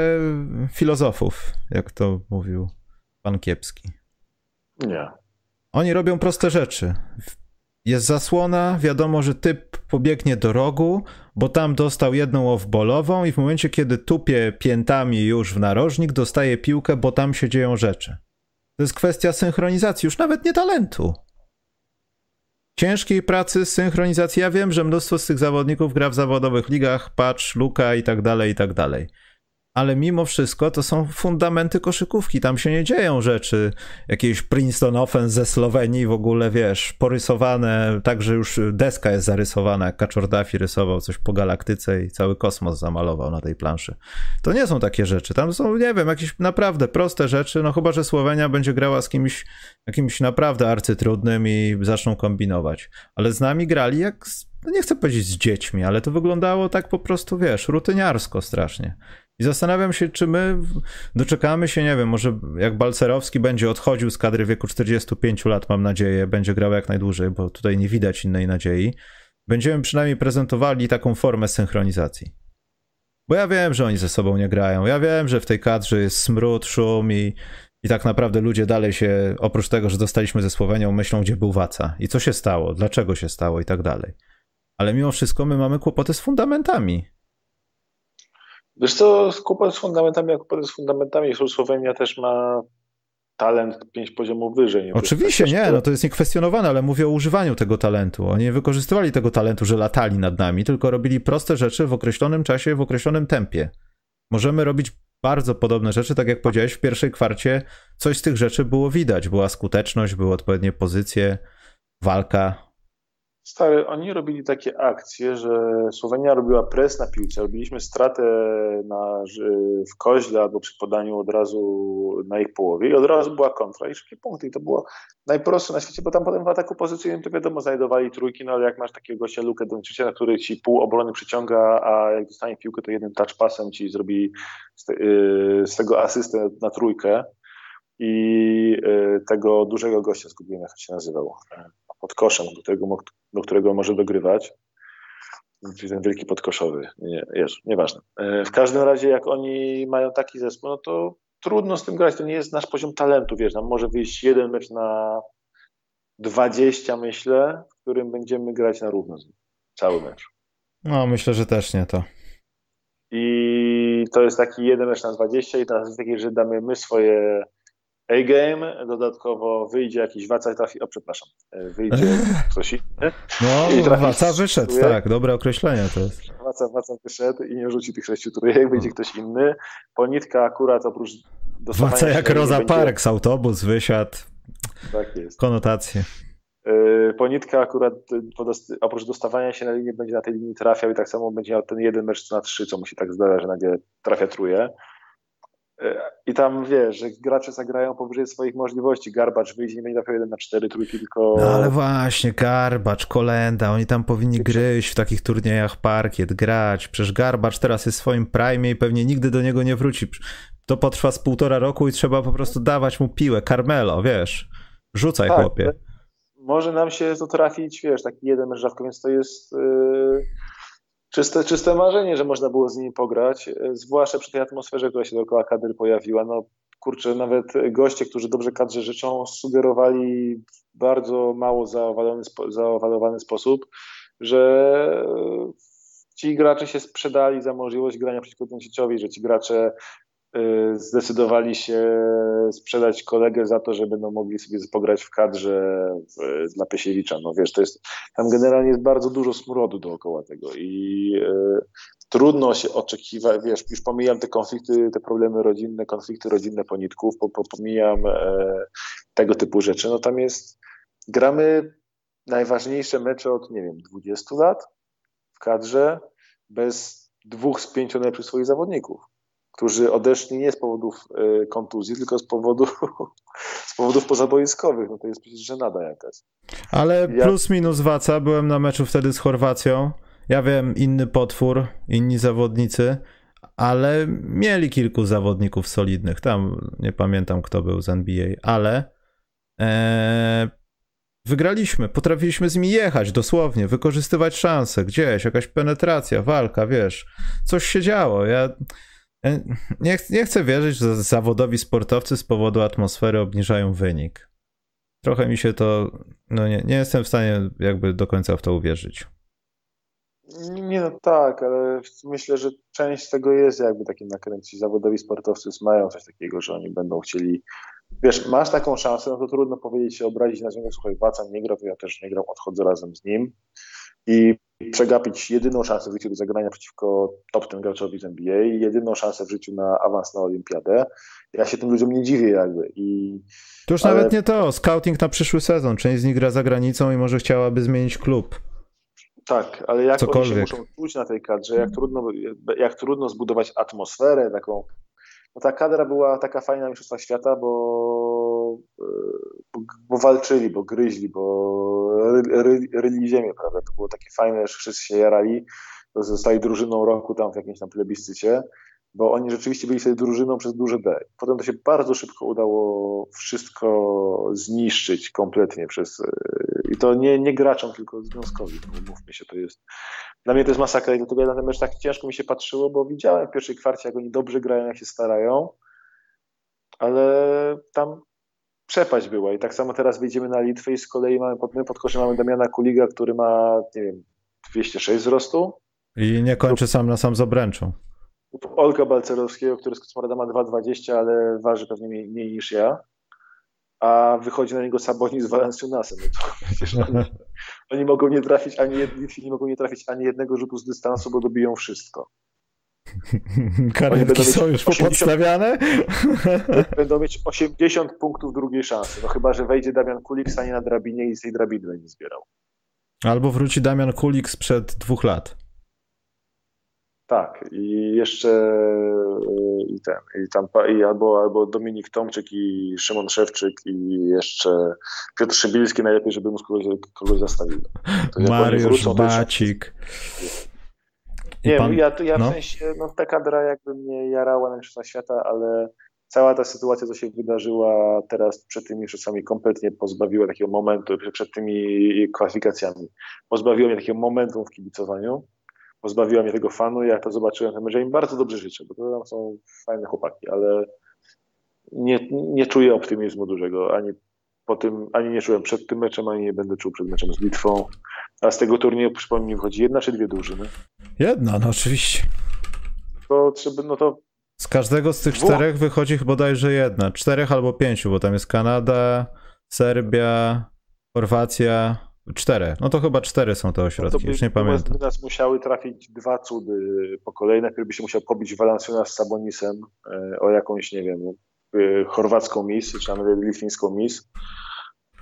filozofów, jak to mówił pan Kiepski. Nie. Oni robią proste rzeczy. Jest zasłona, wiadomo, że typ pobiegnie do rogu, bo tam dostał jedną off-bolową i w momencie, kiedy tupie piętami już w narożnik, dostaje piłkę, bo tam się dzieją rzeczy. To jest kwestia synchronizacji, już nawet nie talentu. Ciężkiej pracy, synchronizacji. Ja wiem, że mnóstwo z tych zawodników gra w zawodowych ligach, Patch, Luka i tak dalej, i tak dalej ale mimo wszystko to są fundamenty koszykówki. Tam się nie dzieją rzeczy, jakieś Princeton Offense ze Słowenii w ogóle, wiesz, porysowane, tak, że już deska jest zarysowana, jak Kaczor Duffy rysował coś po galaktyce i cały kosmos zamalował na tej planszy. To nie są takie rzeczy. Tam są, nie wiem, jakieś naprawdę proste rzeczy, no chyba, że Słowenia będzie grała z kimś jakimś naprawdę arcytrudnym i zaczną kombinować. Ale z nami grali jak, no nie chcę powiedzieć z dziećmi, ale to wyglądało tak po prostu, wiesz, rutyniarsko strasznie. I zastanawiam się, czy my doczekamy się, nie wiem, może jak Balcerowski będzie odchodził z kadry w wieku 45 lat, mam nadzieję, będzie grał jak najdłużej, bo tutaj nie widać innej nadziei. Będziemy przynajmniej prezentowali taką formę synchronizacji. Bo ja wiem, że oni ze sobą nie grają. Ja wiem, że w tej kadrze jest smród, szum i, i tak naprawdę ludzie dalej się, oprócz tego, że dostaliśmy ze Słowenią, myślą, gdzie był Waca i co się stało, dlaczego się stało i tak dalej. Ale mimo wszystko my mamy kłopoty z fundamentami. Wiesz co, kłopot z fundamentami, jak kłopot z fundamentami, Słowenia też ma talent pięć poziomów wyżej. Oczywiście nie, no to jest niekwestionowane, ale mówię o używaniu tego talentu. Oni nie wykorzystywali tego talentu, że latali nad nami, tylko robili proste rzeczy w określonym czasie, w określonym tempie. Możemy robić bardzo podobne rzeczy, tak jak powiedziałeś, w pierwszej kwarcie coś z tych rzeczy było widać. Była skuteczność, były odpowiednie pozycje, walka, Stary, oni robili takie akcje, że Słowenia robiła pres na piłce, robiliśmy stratę na, w koźle albo przy podaniu od razu na ich połowie i od razu była kontra i szybkie punkty. I to było najprostsze na świecie, bo tam potem w ataku pozycyjnym to wiadomo, znajdowali trójki, no ale jak masz takiego gościa Lukę Dończycia, który ci pół obrony przyciąga, a jak dostanie piłkę, to jednym touch passem ci zrobi z, te, y, z tego asystę na trójkę, i y, tego dużego gościa zgubiłem, jak się nazywał, pod koszem, do którego, do którego może dogrywać, ten wielki podkoszowy, nie, jest, nieważne. Y, w każdym razie, jak oni mają taki zespół, no to trudno z tym grać, to nie jest nasz poziom talentu, wiesz, nam może wyjść jeden mecz na 20, myślę, w którym będziemy grać na równo cały mecz. No, myślę, że też nie to. I to jest taki jeden mecz na 20 i teraz jest taki, że damy my swoje A-game, dodatkowo wyjdzie jakiś waca trafi, o przepraszam, e, wyjdzie coś inny. No, waca wyszedł, trójek. tak, dobre określenie to jest. Waca, waca wyszedł i nie rzuci tych sześciu trójek, wyjdzie ktoś inny. Ponitka akurat oprócz Waca jak Roza będzie... Parks, autobus wysiadł. Tak jest. Konotacje. E, Ponitka akurat oprócz dostawania się na linię będzie na tej linii trafiał i tak samo będzie miał ten jeden mecz na trzy, co mu się tak zdarza, że nagle trafia truje. I tam wiesz, że gracze zagrają powyżej swoich możliwości. Garbacz wyjdzie, nie będzie trafiał 1 na 4 trójki, tylko. No ale właśnie, Garbacz, Kolenda, oni tam powinni gryźć w takich turniejach parkiet, grać. Przecież Garbacz teraz jest w swoim prime i pewnie nigdy do niego nie wróci. To potrwa z półtora roku i trzeba po prostu dawać mu piłę. Carmelo, wiesz. Rzucaj, tak, chłopie. Może nam się to trafić, wiesz, taki jeden mecz rzadko, więc to jest. Yy czyste, czyste marzenie, że można było z nimi pograć, e, zwłaszcza przy tej atmosferze, która się dookoła kadry pojawiła. No kurczę, nawet goście, którzy dobrze kadrze życzą, sugerowali w bardzo mało zaowalony, zaowalowany sposób, że ci gracze się sprzedali za możliwość grania przeciwko Donciciowi, że ci gracze zdecydowali się sprzedać kolegę za to, że będą mogli sobie pograć w kadrze dla Piesiewicza. No wiesz, to jest, tam generalnie jest bardzo dużo smrodu dookoła tego i y, trudno się oczekiwać, wiesz, już pomijam te konflikty, te problemy rodzinne, konflikty rodzinne ponitków, po, po, pomijam e, tego typu rzeczy, no tam jest, gramy najważniejsze mecze od, nie wiem, 20 lat w kadrze bez dwóch z pięciu najlepszych swoich zawodników którzy odeszli nie z powodów e, kontuzji, tylko z powodów, z powodów pozaboiskowych. No to jest przecież żenada jakaś. Ale ja... plus minus Waca, byłem na meczu wtedy z Chorwacją. Ja wiem, inny potwór, inni zawodnicy, ale mieli kilku zawodników solidnych. Tam nie pamiętam, kto był z NBA, ale e, wygraliśmy. Potrafiliśmy z nimi jechać dosłownie, wykorzystywać szanse gdzieś, jakaś penetracja, walka, wiesz. Coś się działo. Ja E, nie, nie chcę wierzyć, że zawodowi sportowcy z powodu atmosfery obniżają wynik. Trochę mi się to. No nie, nie jestem w stanie jakby do końca w to uwierzyć. Nie, no tak, ale myślę, że część z tego jest jakby takim nakręci. Zawodowi sportowcy mają coś takiego, że oni będą chcieli. Wiesz, masz taką szansę, no to trudno powiedzieć się obrazić na ziemię, słuchaj, Waca nie gra, ja też nie gram, odchodzę razem z nim. I przegapić jedyną szansę w życiu do zagrania przeciwko top ten graczowi z NBA, jedyną szansę w życiu na awans na olimpiadę. Ja się tym ludziom nie dziwię jakby. I, to już ale... nawet nie to, scouting na przyszły sezon. Część z nich gra za granicą i może chciałaby zmienić klub. Tak, ale jak Cokolwiek. oni się muszą czuć na tej kadrze, jak trudno, jak trudno zbudować atmosferę taką. No ta kadra była taka fajna na Mistrzostwach Świata, bo, bo, bo walczyli, bo gryźli, bo ry, ryli ziemię, prawda? To było takie fajne, że wszyscy się jarali, zostali drużyną roku tam w jakimś tam plebiscycie, bo oni rzeczywiście byli sobie drużyną przez duże D. Potem to się bardzo szybko udało wszystko zniszczyć kompletnie przez i to nie, nie graczom, tylko związkowi, mówmy się, to jest dla mnie to jest masakra i dlatego ja na ten mecz tak ciężko mi się patrzyło, bo widziałem w pierwszej kwarcie, jak oni dobrze grają, jak się starają, ale tam przepaść była i tak samo teraz wyjdziemy na Litwę i z kolei mamy pod, my pod koszem mamy Damiana Kuliga, który ma, nie wiem, 206 wzrostu. I nie kończy sam na sam z obręczą. Olka Balcerowskiego, który z Kosmorada ma 2,20, ale waży pewnie mniej, mniej, niż ja. A wychodzi na niego Sabonis z Valenciunasem. No oni, oni, mogą nie trafić ani nie mogą nie trafić ani jednego rzutu z dystansu, bo dobiją wszystko. Karetki są już 80, popodstawiane? Będą mieć 80 punktów drugiej szansy. No chyba, że wejdzie Damian Kulik, stanie na drabinie i z tej drabiny będzie zbierał. Albo wróci Damian Kulik sprzed dwóch lat. Tak, i jeszcze y, i ten, i tam, i albo, albo Dominik Tomczyk i Szymon Szewczyk i jeszcze Piotr Szybilski najlepiej, żeby mu kogoś, kogoś zastawili. Mariusz Bacik. Nie, pan... ja, ja w no? sensie, no ta kadra jakby mnie jarała na Świata, ale cała ta sytuacja, co się wydarzyła teraz przed tymi mistrzostwami, kompletnie pozbawiła takiego momentu, przed tymi kwalifikacjami, pozbawiła mnie takiego momentu w kibicowaniu, pozbawiła mnie tego fanu. Ja to zobaczyłem, to że im bardzo dobrze życzę, bo to tam są fajne chłopaki, ale nie, nie czuję optymizmu dużego, ani po tym, ani nie czułem przed tym meczem, ani nie będę czuł przed meczem z Litwą. A z tego turnieju, przypomnij mi, wchodzi jedna czy dwie drużyny? Jedna, no oczywiście. To trzeba, no to z każdego z tych Dwóch. czterech wychodzi bodajże jedna. Czterech albo pięciu, bo tam jest Kanada, Serbia, Chorwacja. Cztery. No to chyba cztery są te ośrodki, no by, już nie pamiętam. By nas musiały trafić dwa cudy po kolei. Najpierw by się musiał pobić Valanciuna z Sabonisem e, o jakąś, nie wiem, e, chorwacką mis, czy nawet litwińską mis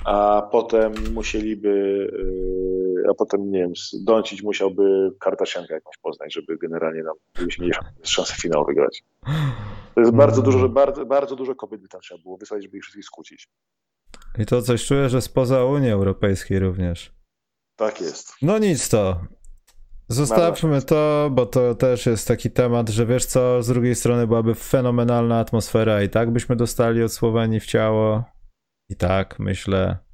a potem musieliby, e, a potem, nie wiem, Doncić musiałby Kartasiankę jakąś poznać, żeby generalnie nam, żebyśmy mieli szansę finału wygrać. To jest bardzo dużo, że bardzo, bardzo dużo kobiet by tam trzeba było wysłać, żeby ich wszystkich skłócić. I to coś czuję, że spoza Unii Europejskiej również. Tak jest. No nic to. Zostawmy to, bo to też jest taki temat, że wiesz co, z drugiej strony byłaby fenomenalna atmosfera i tak byśmy dostali od Słowenii w ciało. I tak, myślę.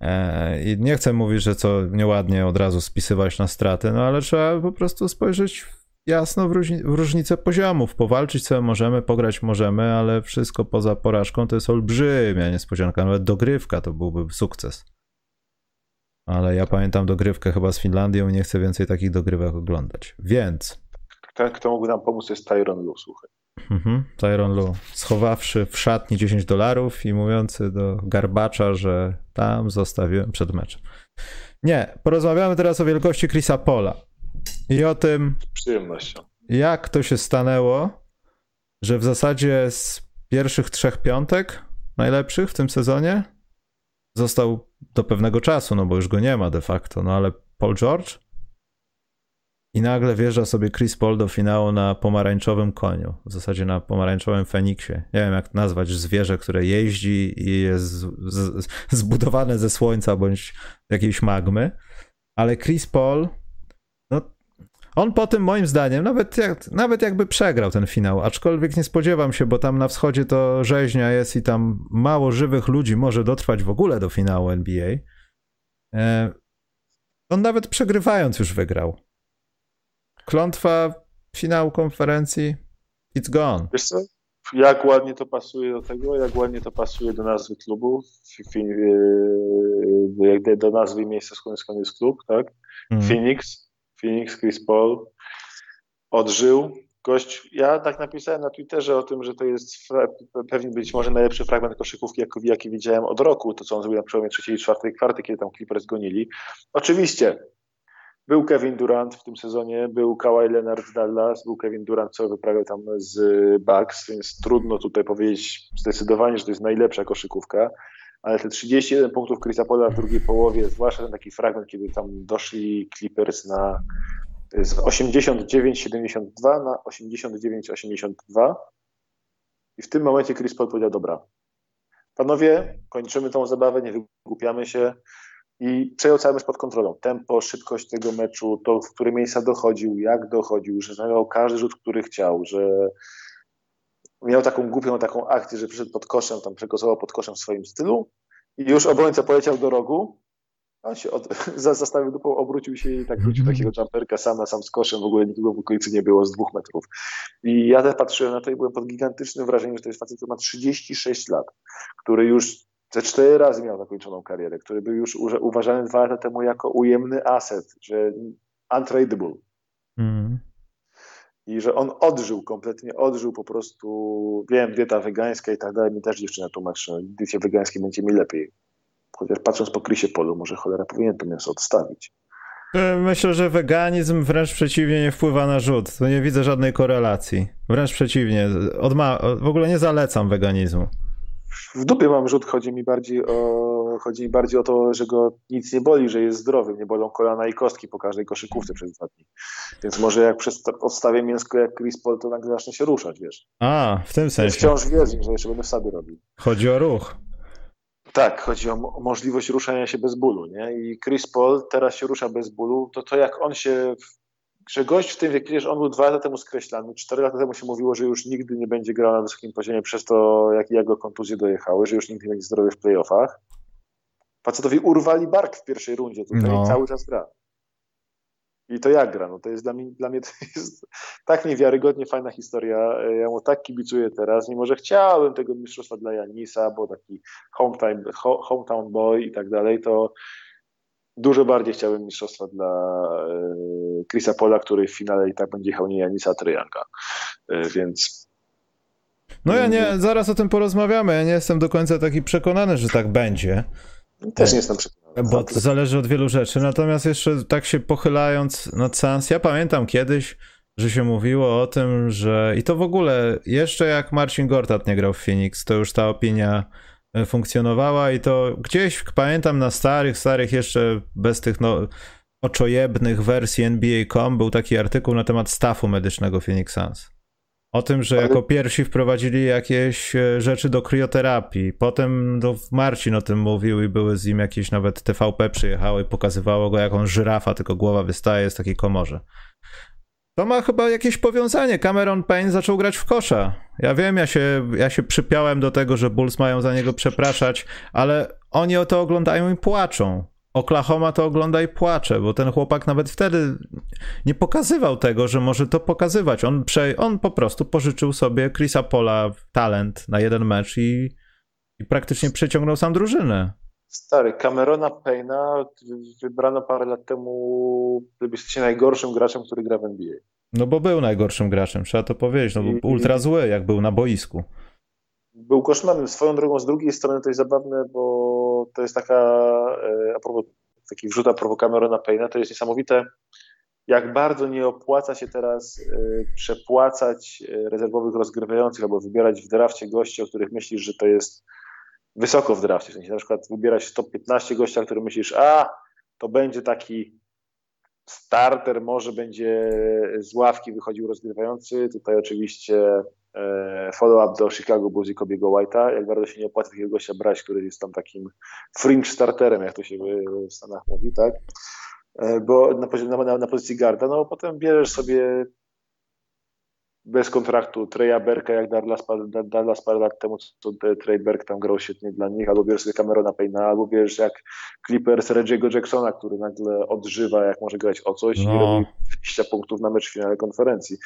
E, I nie chcę mówić, że co nieładnie od razu spisywać na straty, no ale trzeba po prostu spojrzeć jasno w, różni w różnicę poziomów. Powalczyć sobie możemy, pograć możemy, ale wszystko poza porażką to jest olbrzymia niespodzianka. Nawet dogrywka to byłby sukces. Ale ja pamiętam dogrywkę chyba z Finlandią i nie chcę więcej takich dogrywek oglądać. Więc. Ten, kto mógł nam pomóc, jest Tyron Lu, słuchaj. Mhm, Tyron Lu, schowawszy w szatni 10 dolarów i mówiący do garbacza, że tam zostawiłem przed meczem. Nie, porozmawiamy teraz o wielkości Chrisa Pola i o tym, jak to się stanęło, że w zasadzie z pierwszych trzech piątek najlepszych w tym sezonie został do pewnego czasu, no bo już go nie ma de facto, no ale Paul George i nagle wjeżdża sobie Chris Paul do finału na pomarańczowym koniu. W zasadzie na pomarańczowym Feniksie. Nie wiem, jak nazwać zwierzę, które jeździ i jest z, z, zbudowane ze słońca bądź jakiejś magmy. Ale Chris Paul, no, on po tym moim zdaniem, nawet, jak, nawet jakby przegrał ten finał, aczkolwiek nie spodziewam się, bo tam na wschodzie to rzeźnia jest i tam mało żywych ludzi może dotrwać w ogóle do finału NBA. E, on nawet przegrywając już wygrał. Klątwa, finał konferencji, it's gone. Wiesz co? Jak ładnie to pasuje do tego, jak ładnie to pasuje do nazwy klubu, e, do nazwy miejsca, skąd jest klub, tak? Mm. Phoenix, Phoenix, Chris Paul odżył. Gość, ja tak napisałem na Twitterze o tym, że to jest pewnie być może najlepszy fragment koszykówki, jaki, jaki widziałem od roku, to co on zrobił na przełomie trzeciej i czwartej kwarty, kiedy tam Clippers gonili. Oczywiście był Kevin Durant w tym sezonie, był Kawhi Leonard z Dallas, był Kevin Durant, co wyprawiał tam z Bucks, więc trudno tutaj powiedzieć zdecydowanie, że to jest najlepsza koszykówka, ale te 31 punktów Chrisa Paula w drugiej połowie, zwłaszcza ten taki fragment, kiedy tam doszli Clippers na z 89-72 na 89-82 i w tym momencie Chris Paul powiedział, dobra, panowie, kończymy tą zabawę, nie wygłupiamy się, i przejął cały mecz pod kontrolą. Tempo, szybkość tego meczu, to w które miejsca dochodził, jak dochodził, że znajdował każdy rzut, który chciał, że miał taką głupią taką akcję, że przyszedł pod koszem, tam przekosował pod koszem w swoim stylu i już obrońca poleciał do rogu, on się od, zastawił dupą, obrócił się i tak wrócił takiego jumperka sam na sam z koszem, w ogóle nikogo w okolicy nie było z dwóch metrów. I ja też patrzyłem na to i byłem pod gigantycznym wrażeniem, że to jest facet, który ma 36 lat, który już te cztery razy miał zakończoną karierę, który był już uważany dwa lata temu jako ujemny asset, że untradable. Mm. I że on odżył, kompletnie odżył po prostu, wiem, dieta wegańska i tak dalej, mi też dziewczyna tłumaczy, że diecie wegańskiej będzie mi lepiej. Chociaż patrząc po Krysie Polu, może cholera powinien to mięso odstawić. E, myślę, że weganizm wręcz przeciwnie nie wpływa na rzut. To nie widzę żadnej korelacji. Wręcz przeciwnie. Odma w ogóle nie zalecam weganizmu w dupie mam rzut, chodzi mi bardziej o, chodzi mi bardziej o to, że go nic nie boli, że jest zdrowy, nie bolą kolana i kostki po każdej koszykówce przez dwa dni. Więc może jak przez odstawię mięsko jak Chris Paul, to nagle zacznie się ruszać, wiesz. A, w tym sensie. Wciąż wierzę, że jeszcze będę wsady robił. Chodzi o ruch. Tak, chodzi o możliwość ruszania się bez bólu, nie? I Chris Paul teraz się rusza bez bólu, to to jak on się że gość w tym wieku, on był dwa lata temu skreślany, cztery lata temu się mówiło, że już nigdy nie będzie grał na wysokim poziomie przez to, jak jego kontuzje dojechały, że już nigdy nie będzie zdrowy w playoffach. Facetowi urwali bark w pierwszej rundzie tutaj no. i cały czas gra. I to jak gra? No to jest dla mnie, dla mnie to jest tak niewiarygodnie fajna historia. Ja mu tak kibicuję teraz, mimo że chciałem tego mistrzostwa dla Janisa, bo taki hometown, hometown boy i tak dalej, to dużo bardziej chciałem mistrzostwa dla e, Chrisa Pola, który w finale i tak będzie jechał nie Janisa, a Trejanka. E, więc no ja nie, zaraz o tym porozmawiamy. Ja nie jestem do końca taki przekonany, że tak będzie. Też nie jestem przekonany. Bo to zależy od wielu rzeczy. Natomiast jeszcze tak się pochylając nad Sans, ja pamiętam kiedyś, że się mówiło o tym, że i to w ogóle jeszcze jak Marcin Gortat nie grał w Phoenix, to już ta opinia funkcjonowała i to gdzieś pamiętam na starych, starych jeszcze bez tych no, oczojebnych wersji NBA.com był taki artykuł na temat staffu medycznego Phoenix Suns. O tym, że jako pierwsi wprowadzili jakieś e, rzeczy do krioterapii. Potem no, Marcin o tym mówił i były z nim jakieś nawet TVP przyjechały i pokazywało go, jak on żyrafa, tylko głowa wystaje z takiej komorze. To ma chyba jakieś powiązanie. Cameron Payne zaczął grać w kosza. Ja wiem, ja się, ja się przypiałem do tego, że Bulls mają za niego przepraszać, ale oni o to oglądają i płaczą. Oklahoma to ogląda i płacze, bo ten chłopak nawet wtedy nie pokazywał tego, że może to pokazywać. On, prze, on po prostu pożyczył sobie Chrisa Pola talent na jeden mecz i, i praktycznie przeciągnął sam drużynę. Stary, Camerona Payna wybrano parę lat temu, się najgorszym graczem, który gra w NBA. No bo był najgorszym graczem, trzeba to powiedzieć. No, był ultra zły, jak był na boisku. Był koszmarnym. Swoją drogą, z drugiej strony to jest zabawne, bo to jest taka, e, a propos, taki wrzut a propos Camerona Payna, to jest niesamowite, jak bardzo nie opłaca się teraz e, przepłacać e, rezerwowych rozgrywających albo wybierać w drafcie gości, o których myślisz, że to jest wysoko w drafcie. W sensie na przykład wybierać top 15 gościa, który myślisz, a to będzie taki starter, może będzie z ławki wychodził rozgrywający. Tutaj oczywiście E, follow-up do Chicago Bulls i Kobiego White'a, jak bardzo się nie opłaca takiego gościa brać, który jest tam takim fringe starterem, jak to się w Stanach mówi, tak? E, bo na, na, na pozycji garda, no potem bierzesz sobie bez kontraktu Treya Berka, jak Dallas, Dallas parę lat temu, co Trey Berg tam grał świetnie dla nich, albo bierzesz sobie Camerona Payna, albo bierzesz jak Clippers Reggie'ego Jacksona, który nagle odżywa, jak może grać o coś no. i robi 20 punktów na mecz w finale konferencji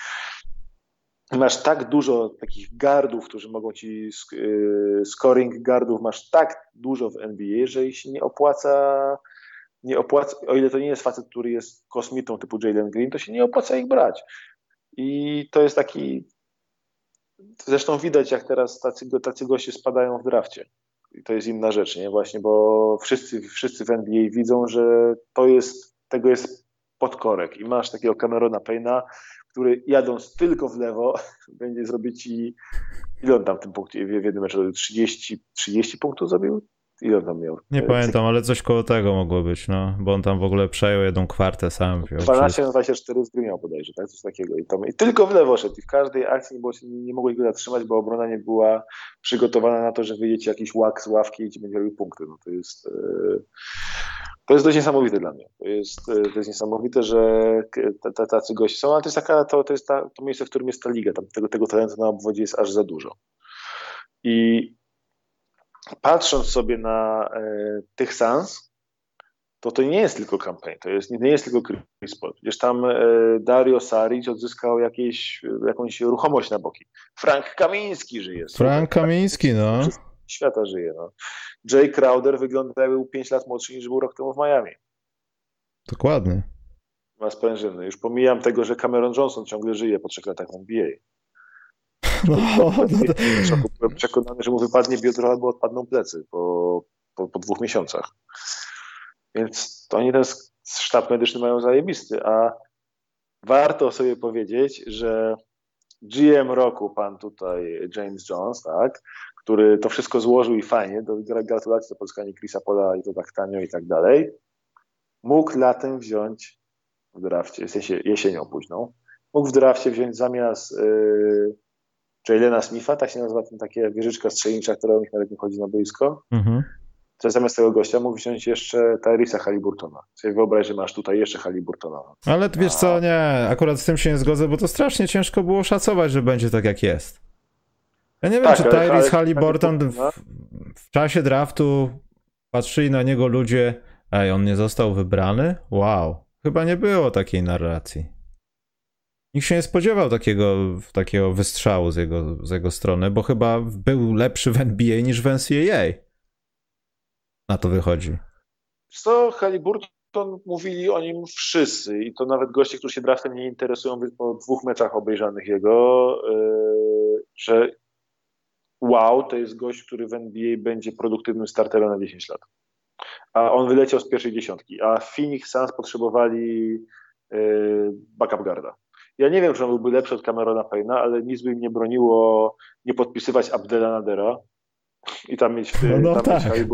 masz tak dużo takich gardów, którzy mogą ci y, scoring gardów, masz tak dużo w NBA, że się nie opłaca, nie opłaca, o ile to nie jest facet, który jest kosmitą typu Jalen Green, to się nie opłaca ich brać. I to jest taki, zresztą widać jak teraz tacy, tacy goście spadają w drafcie. I to jest inna rzecz, nie? Właśnie, bo wszyscy, wszyscy w NBA widzą, że to jest, tego jest podkorek i masz takiego Camerona Payna, który jadąc tylko w lewo będzie zrobić ci, ile on tam w tym punkcie, w jednym meczu 30, 30 punktów zrobił? Ile tam miał? Nie pamiętam, ale coś koło tego mogło być, no, bo on tam w ogóle przejął jedną kwartę sam. 12 na 24 z miał bodajże, tak, coś takiego. I, tam, I tylko w lewo szedł i w każdej akcji nie, było, nie, mogłeś go zatrzymać, bo obrona nie była przygotowana na to, że wyjdziecie jakiś łak z ławki i ci będzie robił punkty. No to jest... Yy to jest dość niesamowite dla mnie. To jest, e, to jest niesamowite, że tacy goście są, ale to jest, taka, to, to jest ta, to miejsce, w którym jest ta liga. Tam tego, tego talentu na obwodzie jest aż za dużo. I patrząc sobie na e, tych Sans, to to nie jest tylko kampania, to jest, nie jest tylko Chris Paul. Przecież tam e, Dario Saric odzyskał jakieś, jakąś ruchomość na boki. Frank Kamiński żyje. Frank Kamiński, no. Świata żyje. No. Jay Crowder wygląda jakby był 5 lat młodszy niż był rok temu w Miami. Dokładnie. Ma sprężyny. Już pomijam tego, że Cameron Johnson ciągle żyje po trzech latach w NBA. No, no przekonany, że mu wypadnie biodro albo odpadną plecy po, po, po dwóch miesiącach. Więc to oni ten sztab medyczny mają zajebisty, a warto sobie powiedzieć, że GM roku, pan tutaj James Jones, tak, który to wszystko złożył i fajnie, do, gratulacje za pozyskanie Chrisa Pola i to tak tanio i tak dalej, mógł latem wziąć w drafcie, w jesienią późną, mógł w drafcie wziąć zamiast yy, Jalena Smitha, tak się nazywa ten takie wieżyczka strzelnicza, która u nich nawet nie chodzi na boisko, mhm. to zamiast tego gościa mógł wziąć jeszcze Tyrisa Haliburtona. Sobie wyobraź, że masz tutaj jeszcze Haliburtona. Ale wiesz co, nie, akurat z tym się nie zgodzę, bo to strasznie ciężko było szacować, że będzie tak jak jest. Ja nie wiem, tak, czy Tyrese Halliburton w, w, czasie draftu patrzyli na niego ludzie, ej, on nie został wybrany? Wow. Chyba nie było takiej narracji. Nikt się nie spodziewał takiego, takiego wystrzału z jego, z jego strony, bo chyba był lepszy w NBA niż w NCAA. Na to wychodzi. Co, Halliburton mówili o nim wszyscy i to nawet goście, którzy się draftem nie interesują po dwóch meczach obejrzanych jego, yy, że wow, to jest gość, który w NBA będzie produktywnym starterem na 10 lat. A on wyleciał z pierwszej dziesiątki, a Phoenix Suns potrzebowali yy, backup guarda. Ja nie wiem, czy on byłby lepszy od Camerona Payne'a, ale nic by im nie broniło nie podpisywać Abdela Nadera i tam mieć, no, no tam tak. mieć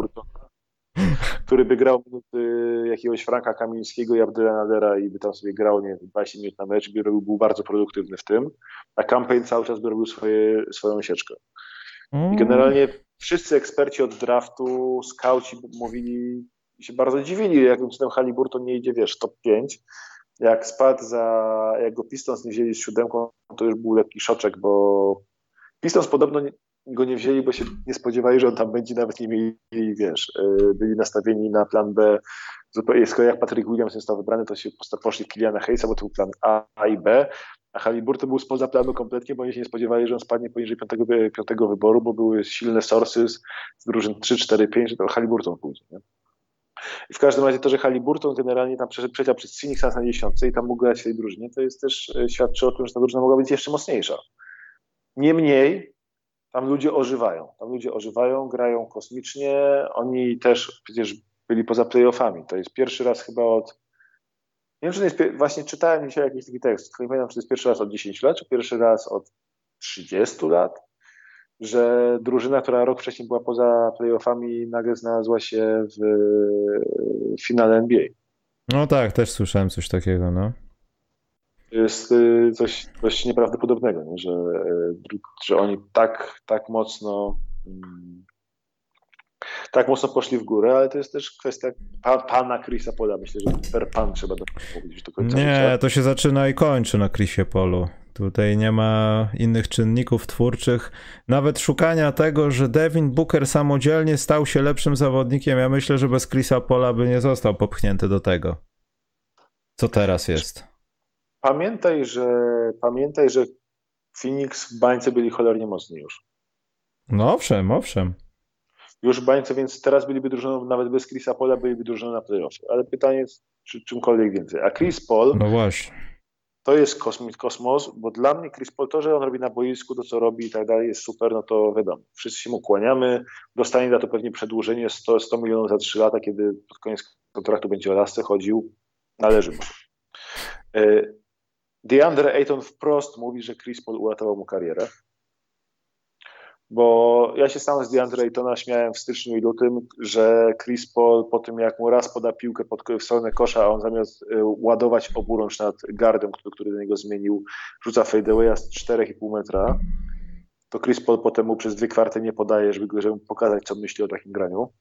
który by grał minuty jakiegoś Franka Kamińskiego i Abdela Nadera i by tam sobie grał, nie wiem, 20 minut na mecz, by robił, był bardzo produktywny w tym, a Campaign cały czas by robił swoje, swoją sieczkę. I mm. generalnie wszyscy eksperci od draftu, skauci mówili, się bardzo dziwili, jakim cudem Haliburton nie idzie, wiesz, top 5. Jak spadł za, jak go Pistons nie wzięli z siódemką, to już był lekki szoczek, bo Pistons podobno nie, go nie wzięli, bo się nie spodziewali, że on tam będzie, nawet nie mieli, wiesz, y, byli nastawieni na plan B. Skoro jak Patrick Williams został wybrany, to się poszli Kiliana Hayesa, bo to był plan A, i B, a Halliburton był spoza planu kompletnie, bo oni się nie spodziewali, że on spadnie poniżej piątego, piątego wyboru, bo były silne sources z drużyn 3, 4, 5, że to Halliburton pójdzie. Nie? I w każdym razie to, że Halliburton generalnie tam przeciął przez Phoenix na 10 i tam mógł grać w tej drużynie, to jest też e, świadczy o tym, że ta drużyna mogła być jeszcze mocniejsza. Niemniej tam ludzie ożywają. Tam ludzie ożywają, grają kosmicznie. Oni też przecież byli poza playoffami. To jest pierwszy raz chyba od nie wiem, czy to jest, właśnie czytałem dzisiaj jakiś taki tekst, nie pamiętam, czy to jest pierwszy raz od 10 lat, czy pierwszy raz od 30 lat, że drużyna, która rok wcześniej była poza playoffami, nagle znalazła się w finale NBA. No tak, też słyszałem coś takiego, no. To jest y, coś, coś nieprawdopodobnego, nie? Że, y, że oni tak, tak mocno mm, tak mocno poszli w górę, ale to jest też kwestia pa, pana Chrisa Pola. Myślę, że per pan trzeba powiedzieć do końca. Nie, życia. to się zaczyna i kończy na Chrisie Polu. Tutaj nie ma innych czynników twórczych. Nawet szukania tego, że Devin Booker samodzielnie stał się lepszym zawodnikiem. Ja myślę, że bez Chrisa Pola by nie został popchnięty do tego. Co teraz jest? Pamiętaj, że pamiętaj, że Phoenix w bańce byli cholernie mocni już. No owszem, owszem już bańce, więc teraz byliby drużyną, nawet bez Chrisa Paula byliby drużyną na playoffie. Ale pytanie jest, czy czymkolwiek więcej. A Chris Paul no właśnie. To jest kosmos, kosmos, bo dla mnie Chris Paul, to, że on robi na boisku, to co robi i tak dalej jest super, no to wiadomo. Wszyscy się mu kłaniamy, dostanie za to pewnie przedłużenie 100, 100 milionów za 3 lata, kiedy pod koniec kontraktu będzie o lasce chodził, należy mu. E, DeAndre Ayton wprost mówi, że Chris Paul uratował mu karierę bo ja się sam z DeAndre Aytona śmiałem w styczniu i lutym, że Chris Paul po tym jak mu raz poda piłkę pod, w stronę kosza, a on zamiast y, ładować oburącz nad gardem, który, który do niego zmienił, rzuca fadeawaya z 4,5 metra, to Chris Paul potem mu przez dwie kwarty nie podaje, żeby, żeby pokazać, co myśli o takim graniu.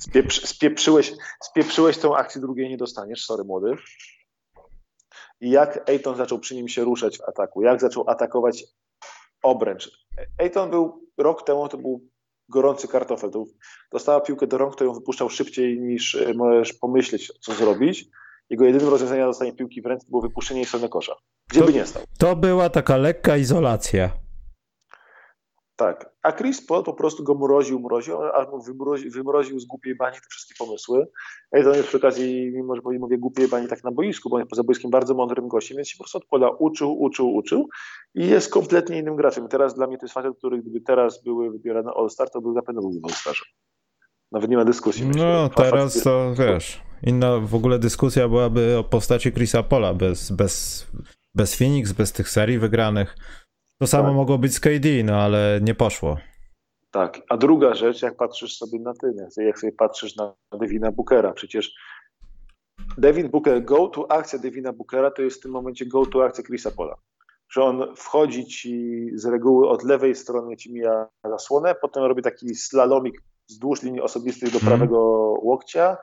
Spieprzy, spieprzyłeś, spieprzyłeś tą akcję, drugiej nie dostaniesz, sorry młody. I jak Ayton zaczął przy nim się ruszać w ataku, jak zaczął atakować obręcz. Ejton był rok temu, to był gorący kartofel. To dostała piłkę do rąk, to ją wypuszczał szybciej niż e, możesz pomyśleć, co zrobić. Jego jedynym rozwiązaniem dostanie piłki w ręce było wypuszczenie i stronę kosza. Gdzie to, by nie stał. To była taka lekka izolacja. Tak. A Chris Paul po prostu go mroził, mroził, aż mu wymroził, wymroził z głupiej bani te wszystkie pomysły. Ja to jest przy okazji, mimo że mówię głupiej bani tak na boisku, bo on jest poza boiskiem bardzo mądrym gościem, więc się po prostu odkłada, uczył, uczył, uczył i jest kompletnie innym graczem. Teraz dla mnie to jest facet, który gdyby teraz były wybierane All-Star, to był na pewno był All-Starze. Nawet nie ma dyskusji. Myślę. No teraz to wiesz, inna w ogóle dyskusja byłaby o postaci Chrisa Pola bez, bez, bez Phoenix, bez tych serii wygranych. To samo tak. mogło być z KD, no ale nie poszło. Tak, a druga rzecz, jak patrzysz sobie na ty, jak sobie patrzysz na Devina Bookera, przecież Devin Booker, go to akcja Devina Bookera to jest w tym momencie go to akcja Chrisa Pola. Że on wchodzi ci z reguły od lewej strony ci mija zasłonę, potem robi taki slalomik wzdłuż linii osobistych do mhm. prawego łokcia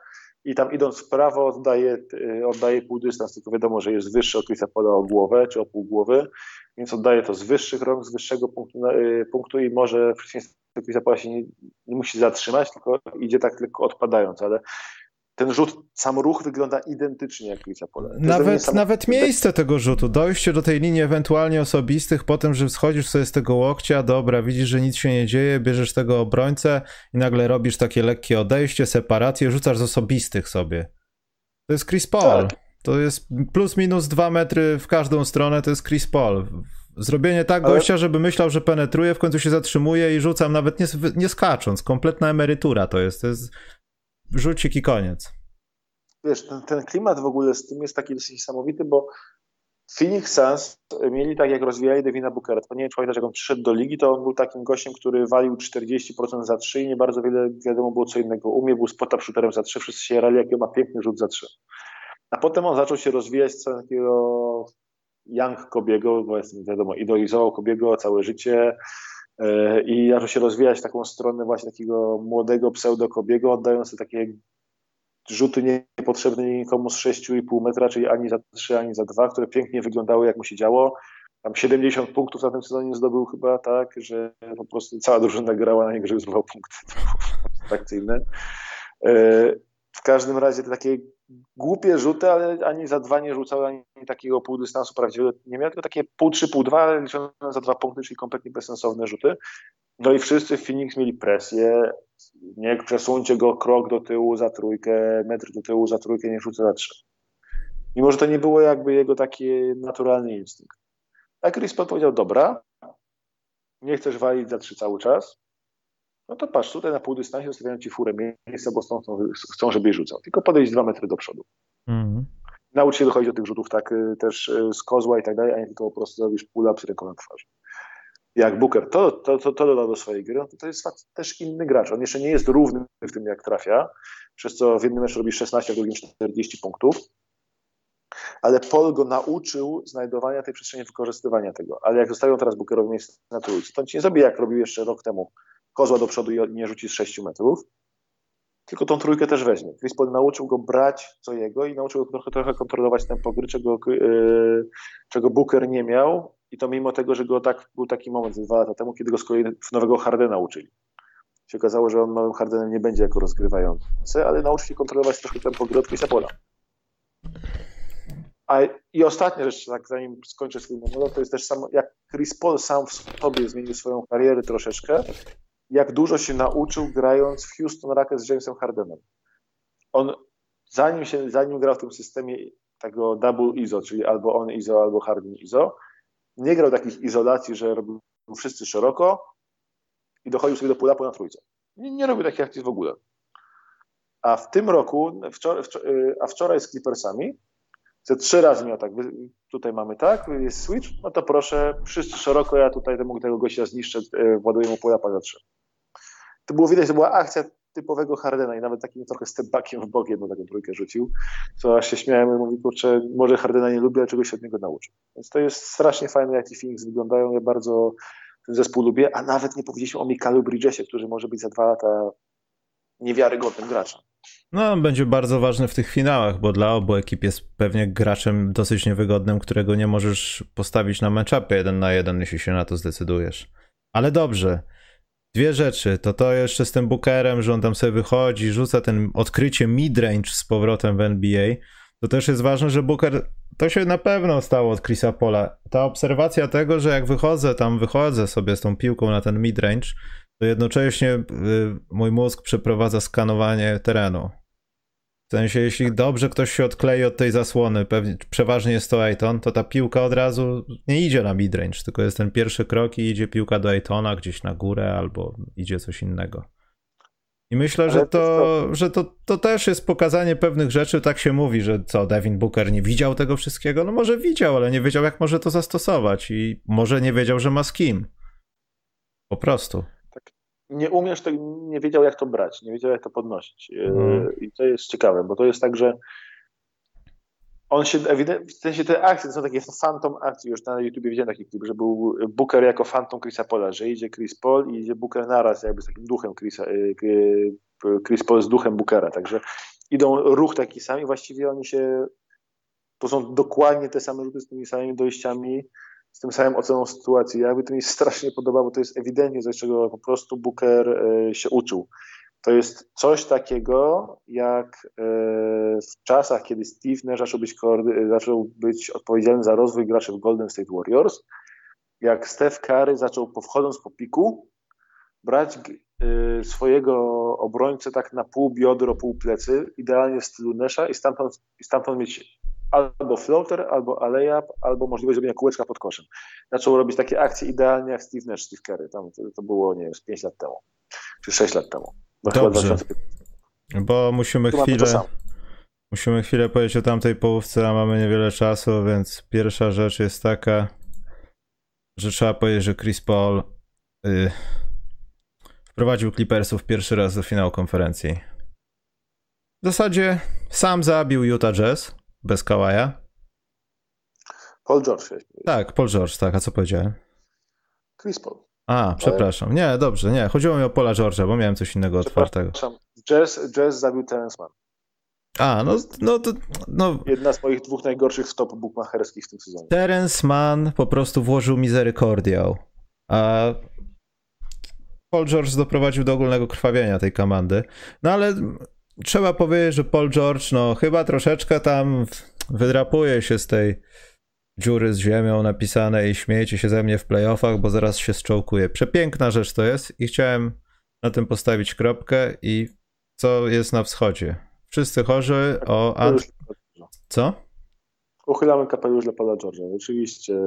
i tam idąc w prawo oddaje, y, oddaje pół dystans, tylko wiadomo, że jest wyższy od Chrisa Pola o głowę czy o pół głowy, więc oddaje to z wyższych rąk, z wyższego punktu, y, punktu i może do Chrisa Pola się nie, nie musi zatrzymać, tylko idzie tak lekko odpadając, ale ten rzut, sam ruch wygląda identycznie jak Chrisa Pola. Nawet, nawet miejsce tego rzutu, dojście do tej linii ewentualnie osobistych, potem, że schodzisz sobie z tego łokcia, dobra, widzisz, że nic się nie dzieje, bierzesz tego obrońcę i nagle robisz takie lekkie odejście, separację, rzucasz z osobistych sobie. To jest Chris Paul. Tak. To jest plus minus dwa metry w każdą stronę, to jest Chris Paul. Zrobienie tak Ale... gościa, żeby myślał, że penetruje, w końcu się zatrzymuje i rzucam nawet nie, nie skacząc. Kompletna emerytura to jest. To jest rzucik i koniec. Wiesz, ten, ten klimat w ogóle z tym jest taki dosyć niesamowity, bo Phoenix Suns mieli tak, jak rozwijali Devina Bookera. To nie wiem, czy pamiętasz, jak on przyszedł do ligi, to on był takim gościem, który walił 40% za 3 i nie bardzo wiele wiadomo było co innego. Umie był spota shooterem za 3, wszyscy się rali, jaki ma piękny rzut za 3. A potem on zaczął się rozwijać z takiego Young Kobiego, bo jest wiadomo, idolizował Kobiego całe życie, i zaczął się rozwijać taką stronę właśnie takiego młodego pseudo-kobiego, oddając takie rzuty niepotrzebne nikomu z 6,5 metra, czyli ani za 3, ani za 2, które pięknie wyglądały jak mu się działo. Tam 70 punktów na tym sezonie zdobył chyba tak, że po prostu cała drużyna grała na niego, żeby zdobywał punkty. Atrakcyjne. W każdym razie takie głupie rzuty, ale ani za dwa nie rzucał, ani takiego pół dystansu prawdziwego nie miał, tylko takie pół trzy, pół dwa, liczone za dwa punkty, czyli kompletnie bezsensowne rzuty. No i wszyscy w Phoenix mieli presję, nie przesuńcie go krok do tyłu za trójkę, metr do tyłu za trójkę, nie rzucę za trzy. Mimo, że to nie było jakby jego taki naturalny instynkt. A Chris Paul powiedział, dobra, nie chcesz walić za trzy cały czas, no to patrz, tutaj na półdystansie zostawiają ci furę miejsca, bo chcą, chcą żebyś rzucał. Tylko podejść dwa metry do przodu. Mm. Naucz się dochodzić do tych rzutów tak y, też y, z kozła i tak dalej, a nie tylko po prostu zrobisz pull-up z ręką na twarzy. Jak Booker to, to, to, to dodał do swojej gry, no to, to jest też inny gracz. On jeszcze nie jest równy w tym, jak trafia, przez co w jednym meczu robi 16, a w drugim 40 punktów. Ale Paul go nauczył znajdowania tej przestrzeni, wykorzystywania tego. Ale jak zostawią teraz Bookerowi miejsce na trójce, to on ci nie zrobi jak robił jeszcze rok temu kozła do przodu i nie rzuci z 6 metrów, tylko tą trójkę też weźmie. Chris Paul nauczył go brać co jego i nauczył go trochę, trochę kontrolować tempo gry, czego, yy, czego Booker nie miał i to mimo tego, że go tak, był taki moment dwa lata temu, kiedy go z kolei w nowego Hardena uczyli. Się okazało, że on nowym Hardenem nie będzie jako rozgrywający, ale nauczył się kontrolować trochę tempo gry od Chrisa. A, I ostatnia rzecz, tak zanim skończę swój monolog, to jest też samo, jak Chris Paul sam w sobie zmienił swoją karierę troszeczkę, jak dużo się nauczył grając w Houston Rockets z Jamesem Hardenem. On, zanim, się, zanim grał w tym systemie tego double ISO, czyli albo on ISO, albo Harden ISO, nie grał takich izolacji, że robił wszyscy szeroko i dochodził sobie do pull-upu na trójce. Nie, nie robił takich akcji w ogóle. A w tym roku, wczoraj, a wczoraj z Clippersami, ze trzy razy miał tak, tutaj mamy tak, jest switch, no to proszę, wszyscy szeroko, ja tutaj mógł tego gościa zniszczę, e, właduję mu pull-upa za trzy to było widać, że była akcja typowego Hardena i nawet takim trochę stepbackiem w bok jedną taką trójkę rzucił, co aż się śmiałem i mówi, kurczę, może Hardena nie lubię, ale czegoś się od niego nauczył. Więc to jest strasznie fajne, jak ci Phoenix wyglądają, ja bardzo ten zespół lubię, a nawet nie powiedzieliśmy o Mikalu Bridgesie, który może być za dwa lata niewiarygodnym graczem. No, będzie bardzo ważny w tych finałach, bo dla obu ekip jest pewnie graczem dosyć niewygodnym, którego nie możesz postawić na matchupie jeden na jeden, jeśli się na to zdecydujesz. Ale dobrze. Dwie rzeczy, to to jeszcze z tym Bookerem, że on tam sobie wychodzi, rzuca ten odkrycie midrange z powrotem w NBA. To też jest ważne, że Booker, to się na pewno stało od Chrisa Pola. Ta obserwacja tego, że jak wychodzę, tam wychodzę sobie z tą piłką na ten midrange, to jednocześnie y, mój mózg przeprowadza skanowanie terenu. W sensie, jeśli dobrze ktoś się odklei od tej zasłony, pewnie, przeważnie jest to Aiton, to ta piłka od razu nie idzie na midrange, tylko jest ten pierwszy krok i idzie piłka do Aitona gdzieś na górę albo idzie coś innego. I myślę, że, to, że to, to też jest pokazanie pewnych rzeczy. Tak się mówi, że co, Devin Booker nie widział tego wszystkiego? No może widział, ale nie wiedział, jak może to zastosować i może nie wiedział, że ma z kim. Po prostu nie umiesz, to nie wiedział, jak to brać, nie wiedział, jak to podnosić. Mm. I to jest ciekawe, bo to jest tak, że on się ewidentnie, w sensie te akcje, to są takie phantom akcje, już na YouTubie widziałem taki klip, że był Booker jako phantom Chrisa Paula, że idzie Chris Paul i idzie Booker naraz jakby z takim duchem Chrisa, y, y, Chris Paul z duchem Bookera, także idą ruch taki sam i właściwie oni się, to są dokładnie te same ruchy z tymi samymi dojściami, z tym samym oceną sytuacji. Jakby to mi strasznie podoba, bo to jest ewidentnie coś, czego po prostu Booker y, się uczył. To jest coś takiego, jak e, w czasach, kiedy Steve Nash zaczął być, zaczął być odpowiedzialny za rozwój graczy w Golden State Warriors, jak Steph Curry zaczął, wchodząc po piku, brać e, swojego obrońcę tak na pół biodro, pół plecy, idealnie w stylu Nesha i stamtąd, i stamtąd mieć albo floater, albo layup, albo możliwość zrobienia kółeczka pod koszem. Zaczął robić takie akcje idealnie jak Steve Nash, Steve Curry. Tam, to, było, nie wiem, 5 lat temu, czy 6 lat temu. Dobrze. Bo musimy chwilę. Musimy chwilę powiedzieć o tamtej połówce, a mamy niewiele czasu, więc pierwsza rzecz jest taka, że trzeba powiedzieć, że Chris Paul yy, wprowadził Clippersów pierwszy raz do finału konferencji. W zasadzie sam zabił Utah Jazz bez Kawaja. Paul George. Tak, Paul George, tak. A co powiedziałem? Chris Paul. A, przepraszam. Nie, dobrze, nie. Chodziło mi o Pola George'a, bo miałem coś innego otwartego. Jazz, jazz zabił Terence Mann. A, no, no to. No. Jedna z moich dwóch najgorszych stop bookmacherskich w tym sezonie. Terence Mann po prostu włożył miserykordiał. A Paul George doprowadził do ogólnego krwawienia tej komandy. No ale trzeba powiedzieć, że Paul George, no chyba troszeczkę tam wydrapuje się z tej dziury z ziemią napisane i śmiejecie się ze mnie w playoffach, bo zaraz się zczołkuję. Przepiękna rzecz to jest i chciałem na tym postawić kropkę i co jest na wschodzie. Wszyscy chorzy o... Co? Uchylamy kapelusz dla pana George'a. Oczywiście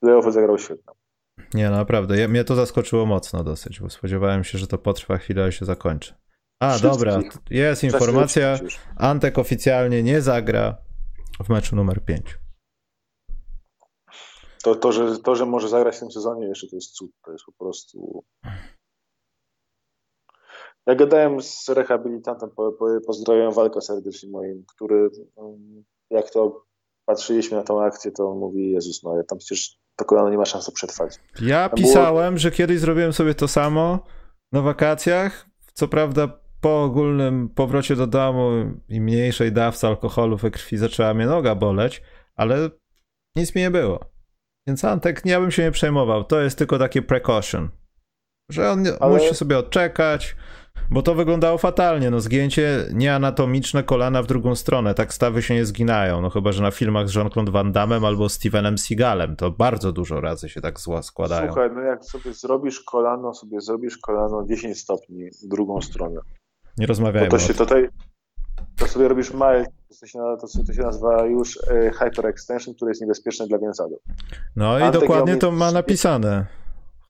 playoffy zagrał świetnie. Nie, no naprawdę. Ja, mnie to zaskoczyło mocno dosyć, bo spodziewałem się, że to potrwa chwilę i się zakończy. A, Wszystkich. dobra. Jest informacja. Antek oficjalnie nie zagra w meczu numer 5 to, to, że, to, że może zagrać w tym sezonie jeszcze to jest cud. To jest po prostu... Ja gadałem z rehabilitantem, po, po, pozdrawiam walkę serdecznie moim, który mm, jak to patrzyliśmy na tą akcję, to on mówi, Jezus, no tam przecież to kolano nie ma szans przetrwać. Ja pisałem, było... że kiedyś zrobiłem sobie to samo na wakacjach, co prawda po ogólnym powrocie do domu i mniejszej dawce alkoholu we krwi zaczęła mnie noga boleć, ale nic mi nie było. Więc Antek, ja bym się nie przejmował. To jest tylko takie precaution. Że on Ale... musi sobie odczekać, bo to wyglądało fatalnie. No, zgięcie nieanatomiczne kolana w drugą stronę. Tak stawy się nie zginają. No chyba, że na filmach z Jean-Claude Van Damme albo Stevenem Seagalem. To bardzo dużo razy się tak zła składają. Słuchaj, no jak sobie zrobisz kolano, sobie zrobisz kolano 10 stopni w drugą stronę. Nie rozmawiajmy. Bo to się tutaj, to sobie robisz małe, to się, to, to się nazywa już e, hyperextension, który jest niebezpieczny dla więzadów. No i Antek dokładnie to ma napisane.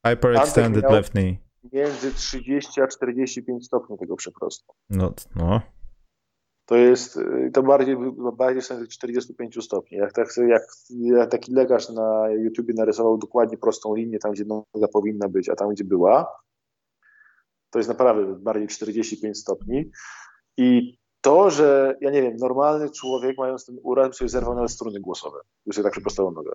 Hyperextended left knee. Między 30 a 45 stopni tego przeprostu. No, no. To jest, e, to bardziej, bardziej w 45 stopni. Jak, tak, jak, jak taki lekarz na YouTubie narysował dokładnie prostą linię, tam gdzie noga powinna być, a tam gdzie była, to jest naprawdę bardziej 45 stopni. I to, że ja nie wiem, normalny człowiek mając ten uraz sobie zerwał nawet struny głosowe. Już tak przeprostował nogę.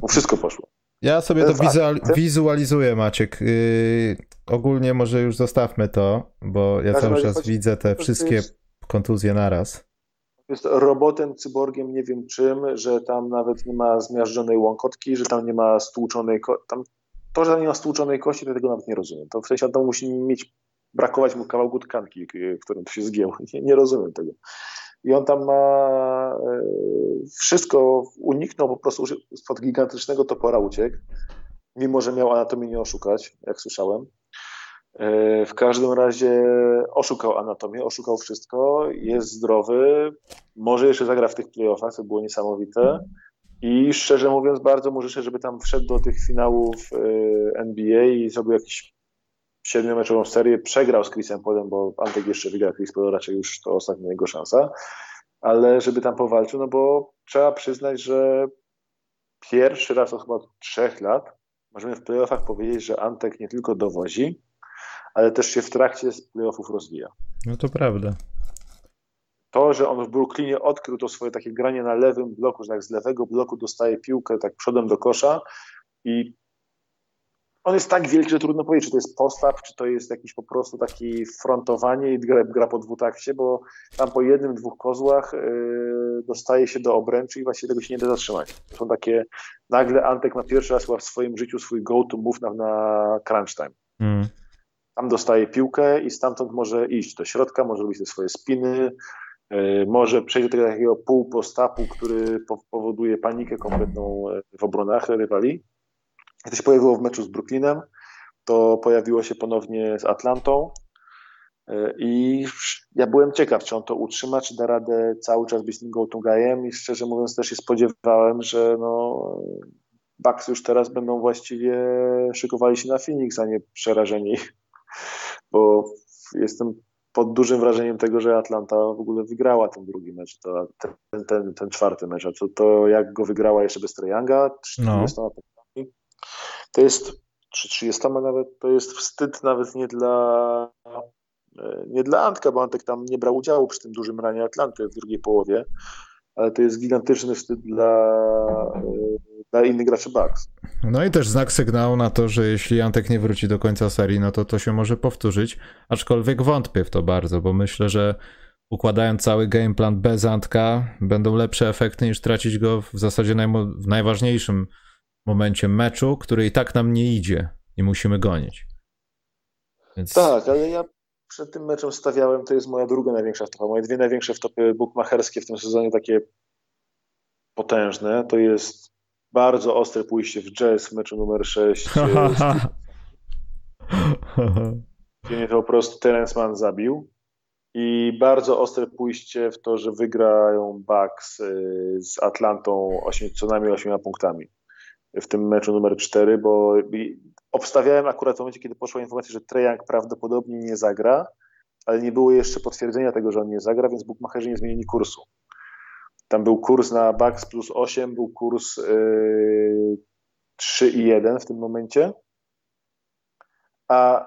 Bo wszystko poszło. Ja sobie to wizual, wizualizuję, Maciek. Yy, ogólnie może już zostawmy to, bo ja cały czas chodzi, widzę te wszystkie jest, kontuzje naraz. Jest robotem, cyborgiem, nie wiem czym, że tam nawet nie ma zmiażdżonej łąkotki, że tam nie ma stłuczonej tam To, że nie ma stłuczonej kości, to tego nawet nie rozumiem. To w sensie on musi mieć brakować mu kawałku tkanki, w którym to się zgięło. Nie, nie rozumiem tego. I on tam ma e, wszystko, uniknął po prostu spod gigantycznego topora uciekł, mimo że miał anatomię nie oszukać, jak słyszałem. E, w każdym razie oszukał anatomię, oszukał wszystko, jest zdrowy, może jeszcze zagra w tych playoffach, co było niesamowite. I szczerze mówiąc, bardzo mu życzę, żeby tam wszedł do tych finałów e, NBA i zrobił jakiś siedmiomeczową serię, przegrał z Chrisem Polem, bo Antek jeszcze wygrał Chris Paul, raczej już to ostatnia jego szansa, ale żeby tam powalczył, no bo trzeba przyznać, że pierwszy raz od chyba trzech lat możemy w playoffach powiedzieć, że Antek nie tylko dowozi, ale też się w trakcie playoffów rozwija. No to prawda. To, że on w Brooklynie odkrył to swoje takie granie na lewym bloku, że tak z lewego bloku dostaje piłkę tak przodem do kosza i on jest tak wielki, że trudno powiedzieć, czy to jest postaw, czy to jest jakiś po prostu taki frontowanie i gra, gra po dwutakcie, bo tam po jednym, dwóch kozłach yy, dostaje się do obręczy i właściwie tego się nie da zatrzymać. To są takie, nagle Antek ma pierwszy raz w swoim życiu swój go-to move na, na crunch time. Mm. Tam dostaje piłkę i stamtąd może iść do środka, może robić te swoje spiny, może przejść do tego takiego półpostapu, który powoduje panikę kompletną w obronach rywali. To się pojawiło w meczu z Brooklynem, to pojawiło się ponownie z Atlantą. E, I ja byłem ciekaw, czy on to utrzyma, czy da radę cały czas być tym go-to guyem i szczerze mówiąc też się spodziewałem, że no, Bucks już teraz będą właściwie szykowali się na Phoenix, a nie przerażeni, bo jestem pod dużym wrażeniem tego, że Atlanta w ogóle wygrała ten drugi mecz, to, ten, ten, ten czwarty mecz, a to, to jak go wygrała jeszcze bez Treyanga, 30 no. To jest, czy 30 nawet, to jest wstyd nawet nie dla e, nie dla Antka, bo Antek tam nie brał udziału przy tym dużym ranie Atlanty w drugiej połowie, ale to jest gigantyczny wstyd dla, e, dla innych graczy Bucks. No i też znak sygnału na to, że jeśli Antek nie wróci do końca serii, no to to się może powtórzyć, aczkolwiek wątpię w to bardzo, bo myślę, że układając cały gameplan bez Antka, będą lepsze efekty niż tracić go w zasadzie w najważniejszym momencie meczu, który i tak nam nie idzie i musimy gonić. Więc... Tak, ale ja przed tym meczem stawiałem, to jest moja druga największa wtopa. Moje dwie największe wtopy bukmacherskie w tym sezonie, takie potężne, to jest bardzo ostre pójście w jazz w meczu numer 6. gdzie mnie to po prostu Terence Mann zabił. I bardzo ostre pójście w to, że wygrają Bucks y, z Atlantą 8, co najmniej 8 punktami w tym meczu numer 4, bo obstawiałem akurat w momencie, kiedy poszła informacja, że Treyang prawdopodobnie nie zagra, ale nie było jeszcze potwierdzenia tego, że on nie zagra, więc bukmacherzy nie zmienili kursu. Tam był kurs na Bucks plus 8, był kurs yy, 3 i 1 w tym momencie, a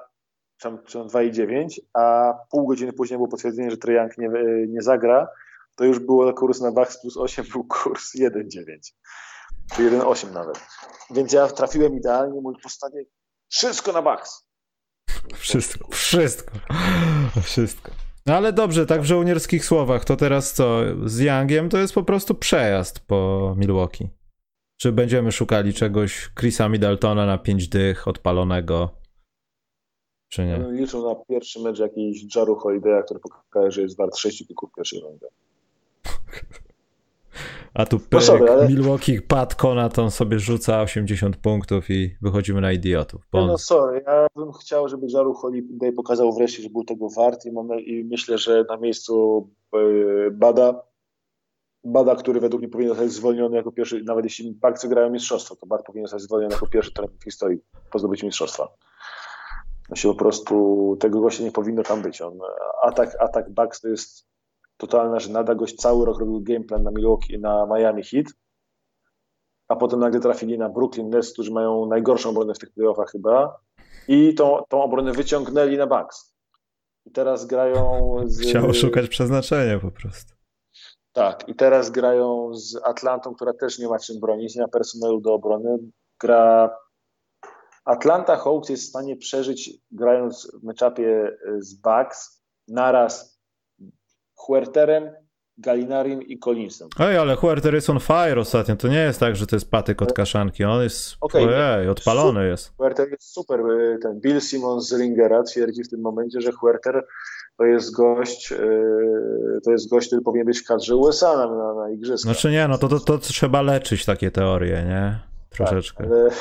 czy 2,9, a pół godziny później było potwierdzenie, że Treyang nie, nie zagra, to już było kurs na Bucks plus 8, był kurs 1,9 czy 1,8 nawet. Więc ja trafiłem idealnie, mój postawie wszystko na baks. Wszystko, wszystko, wszystko. No ale dobrze, tak w żołnierskich słowach, to teraz co? Z Youngiem to jest po prostu przejazd po Milwaukee. Czy będziemy szukali czegoś Chrisa Middletona na 5 dych odpalonego? Czy nie? Liczę na pierwszy mecz jakiś Jaru Holiday'a, który pokaże, że jest wart 6 pików pierwszej rundy. A tu no sorry, ale... Milwaukee Pat Conaton sobie rzuca 80 punktów i wychodzimy na idiotów. No, no sorry, ja bym chciał, żeby Jaru Holiday pokazał wreszcie, że był tego wart i, mamy, i myślę, że na miejscu yy, Bada Bada, który według mnie powinien zostać zwolniony jako pierwszy, nawet jeśli Bucks grają mistrzostwo, to Bad powinien zostać zwolniony jako pierwszy trener w historii po zdobyciu mistrzostwa. No się po prostu tego gościa nie powinno tam być. On, atak, atak Bucks to jest totalna żenada. Gość cały rok robił gameplan na Milwaukee, na Miami Heat, a potem nagle trafili na Brooklyn Nets, którzy mają najgorszą obronę w tych playoffach chyba i tą, tą obronę wyciągnęli na Bucks. I teraz grają z... Chciał szukać przeznaczenia po prostu. Tak, i teraz grają z Atlantą, która też nie ma czym bronić, nie ma personelu do obrony. Gra Atlanta Hawks jest w stanie przeżyć grając w meczapie z Bucks naraz Huerterem, Galinarim i Collinsem. Ej, ale Huerter jest on fire ostatnio. To nie jest tak, że to jest patyk od kaszanki. On jest okay, ojej, odpalony super. jest. Huerter jest super. Ten Bill Simmons z Ringera twierdzi w tym momencie, że Huerter to jest gość, yy, to jest gość, który powinien być w kadrze USA na, na, na igrzyskach. Znaczy nie, no to, to, to trzeba leczyć takie teorie, nie? Troszeczkę. Tak, ale,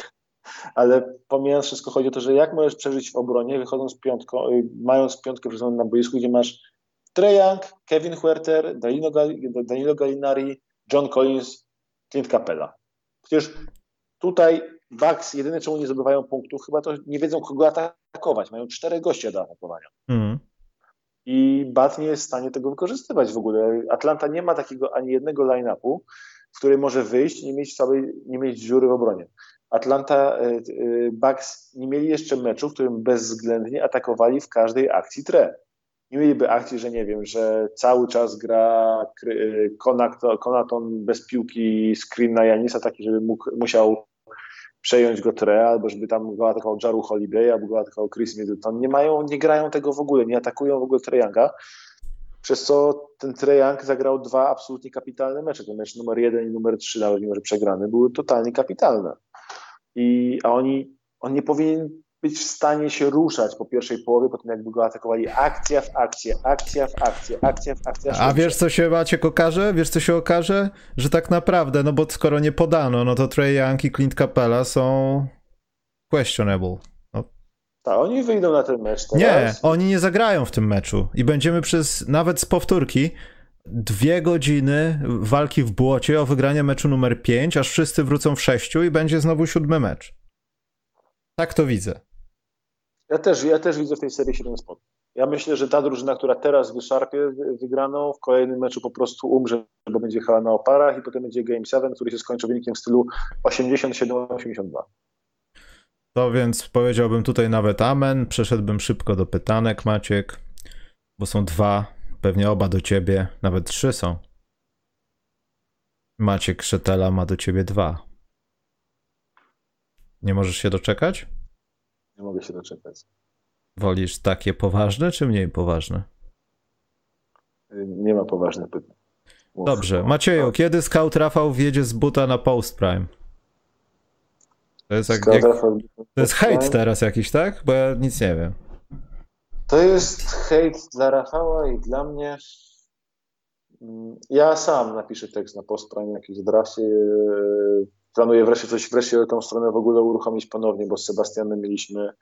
ale pomijając wszystko, chodzi o to, że jak możesz przeżyć w obronie, wychodząc piątką, y, mając piątkę na boisku, gdzie masz Young, Kevin Huerter, Danilo, Danilo Gallinari, John Collins, Clint Capella. Przecież tutaj Bucks jedyne czemu nie zdobywają punktów, chyba to nie wiedzą kogo atakować. Mają cztery goście do atakowania. Mm. I Bat nie jest w stanie tego wykorzystywać w ogóle. Atlanta nie ma takiego ani jednego line-upu, w której może wyjść i nie mieć całej, nie mieć dziury w obronie. Atlanta e, e, Bucks nie mieli jeszcze meczu, w którym bezwzględnie atakowali w każdej akcji tre. Nie mieliby akcji, że nie wiem, że cały czas gra Konaton bez piłki screen na Janisa, taki, żeby mógł, musiał przejąć go Tre, albo żeby tam go atakował Jaru Holiday, albo go atakował Chris Middleton. Nie mają, nie grają tego w ogóle, nie atakują w ogóle Treyanga, przez co ten Treyang zagrał dwa absolutnie kapitalne mecze. Ten mecz numer jeden i numer trzy, nawet mimo że przegrany, były totalnie kapitalne. I, a oni, on nie powinien być w stanie się ruszać po pierwszej połowie, po tym jakby go atakowali akcja w akcję, akcja w akcję, akcja w akcję. A wiesz co się Maciek okaże? Wiesz co się okaże? Że tak naprawdę, no bo skoro nie podano, no to Trey Young i Clint Capella są questionable. No. Tak, oni wyjdą na ten mecz teraz. Nie, oni nie zagrają w tym meczu i będziemy przez, nawet z powtórki, dwie godziny walki w błocie o wygranie meczu numer 5, aż wszyscy wrócą w sześciu i będzie znowu siódmy mecz. Tak to widzę. Ja też, ja też widzę w tej serii 7 spotkań. Ja myślę, że ta drużyna, która teraz wyszarpie wygraną, w kolejnym meczu po prostu umrze, bo będzie jechała na oparach i potem będzie Game 7, który się skończy wynikiem w stylu 87-82. To więc powiedziałbym tutaj nawet amen. Przeszedłbym szybko do pytanek, Maciek, bo są dwa, pewnie oba do ciebie, nawet trzy są. Maciek Szetela ma do ciebie dwa. Nie możesz się doczekać? Nie mogę się doczekać. Wolisz takie poważne, czy mniej poważne? Nie ma poważnych pytań. Dobrze. Macieju, kiedy scout Rafał wjedzie z buta na post prime? To jest, jak, jak, to jest hejt teraz jakiś, tak? Bo ja nic nie wiem. To jest hejt dla Rafała i dla mnie. Ja sam napiszę tekst na post prime jakiś drafcie planuję wreszcie coś, wreszcie tą stronę w ogóle uruchomić ponownie, bo z Sebastianem mieliśmy,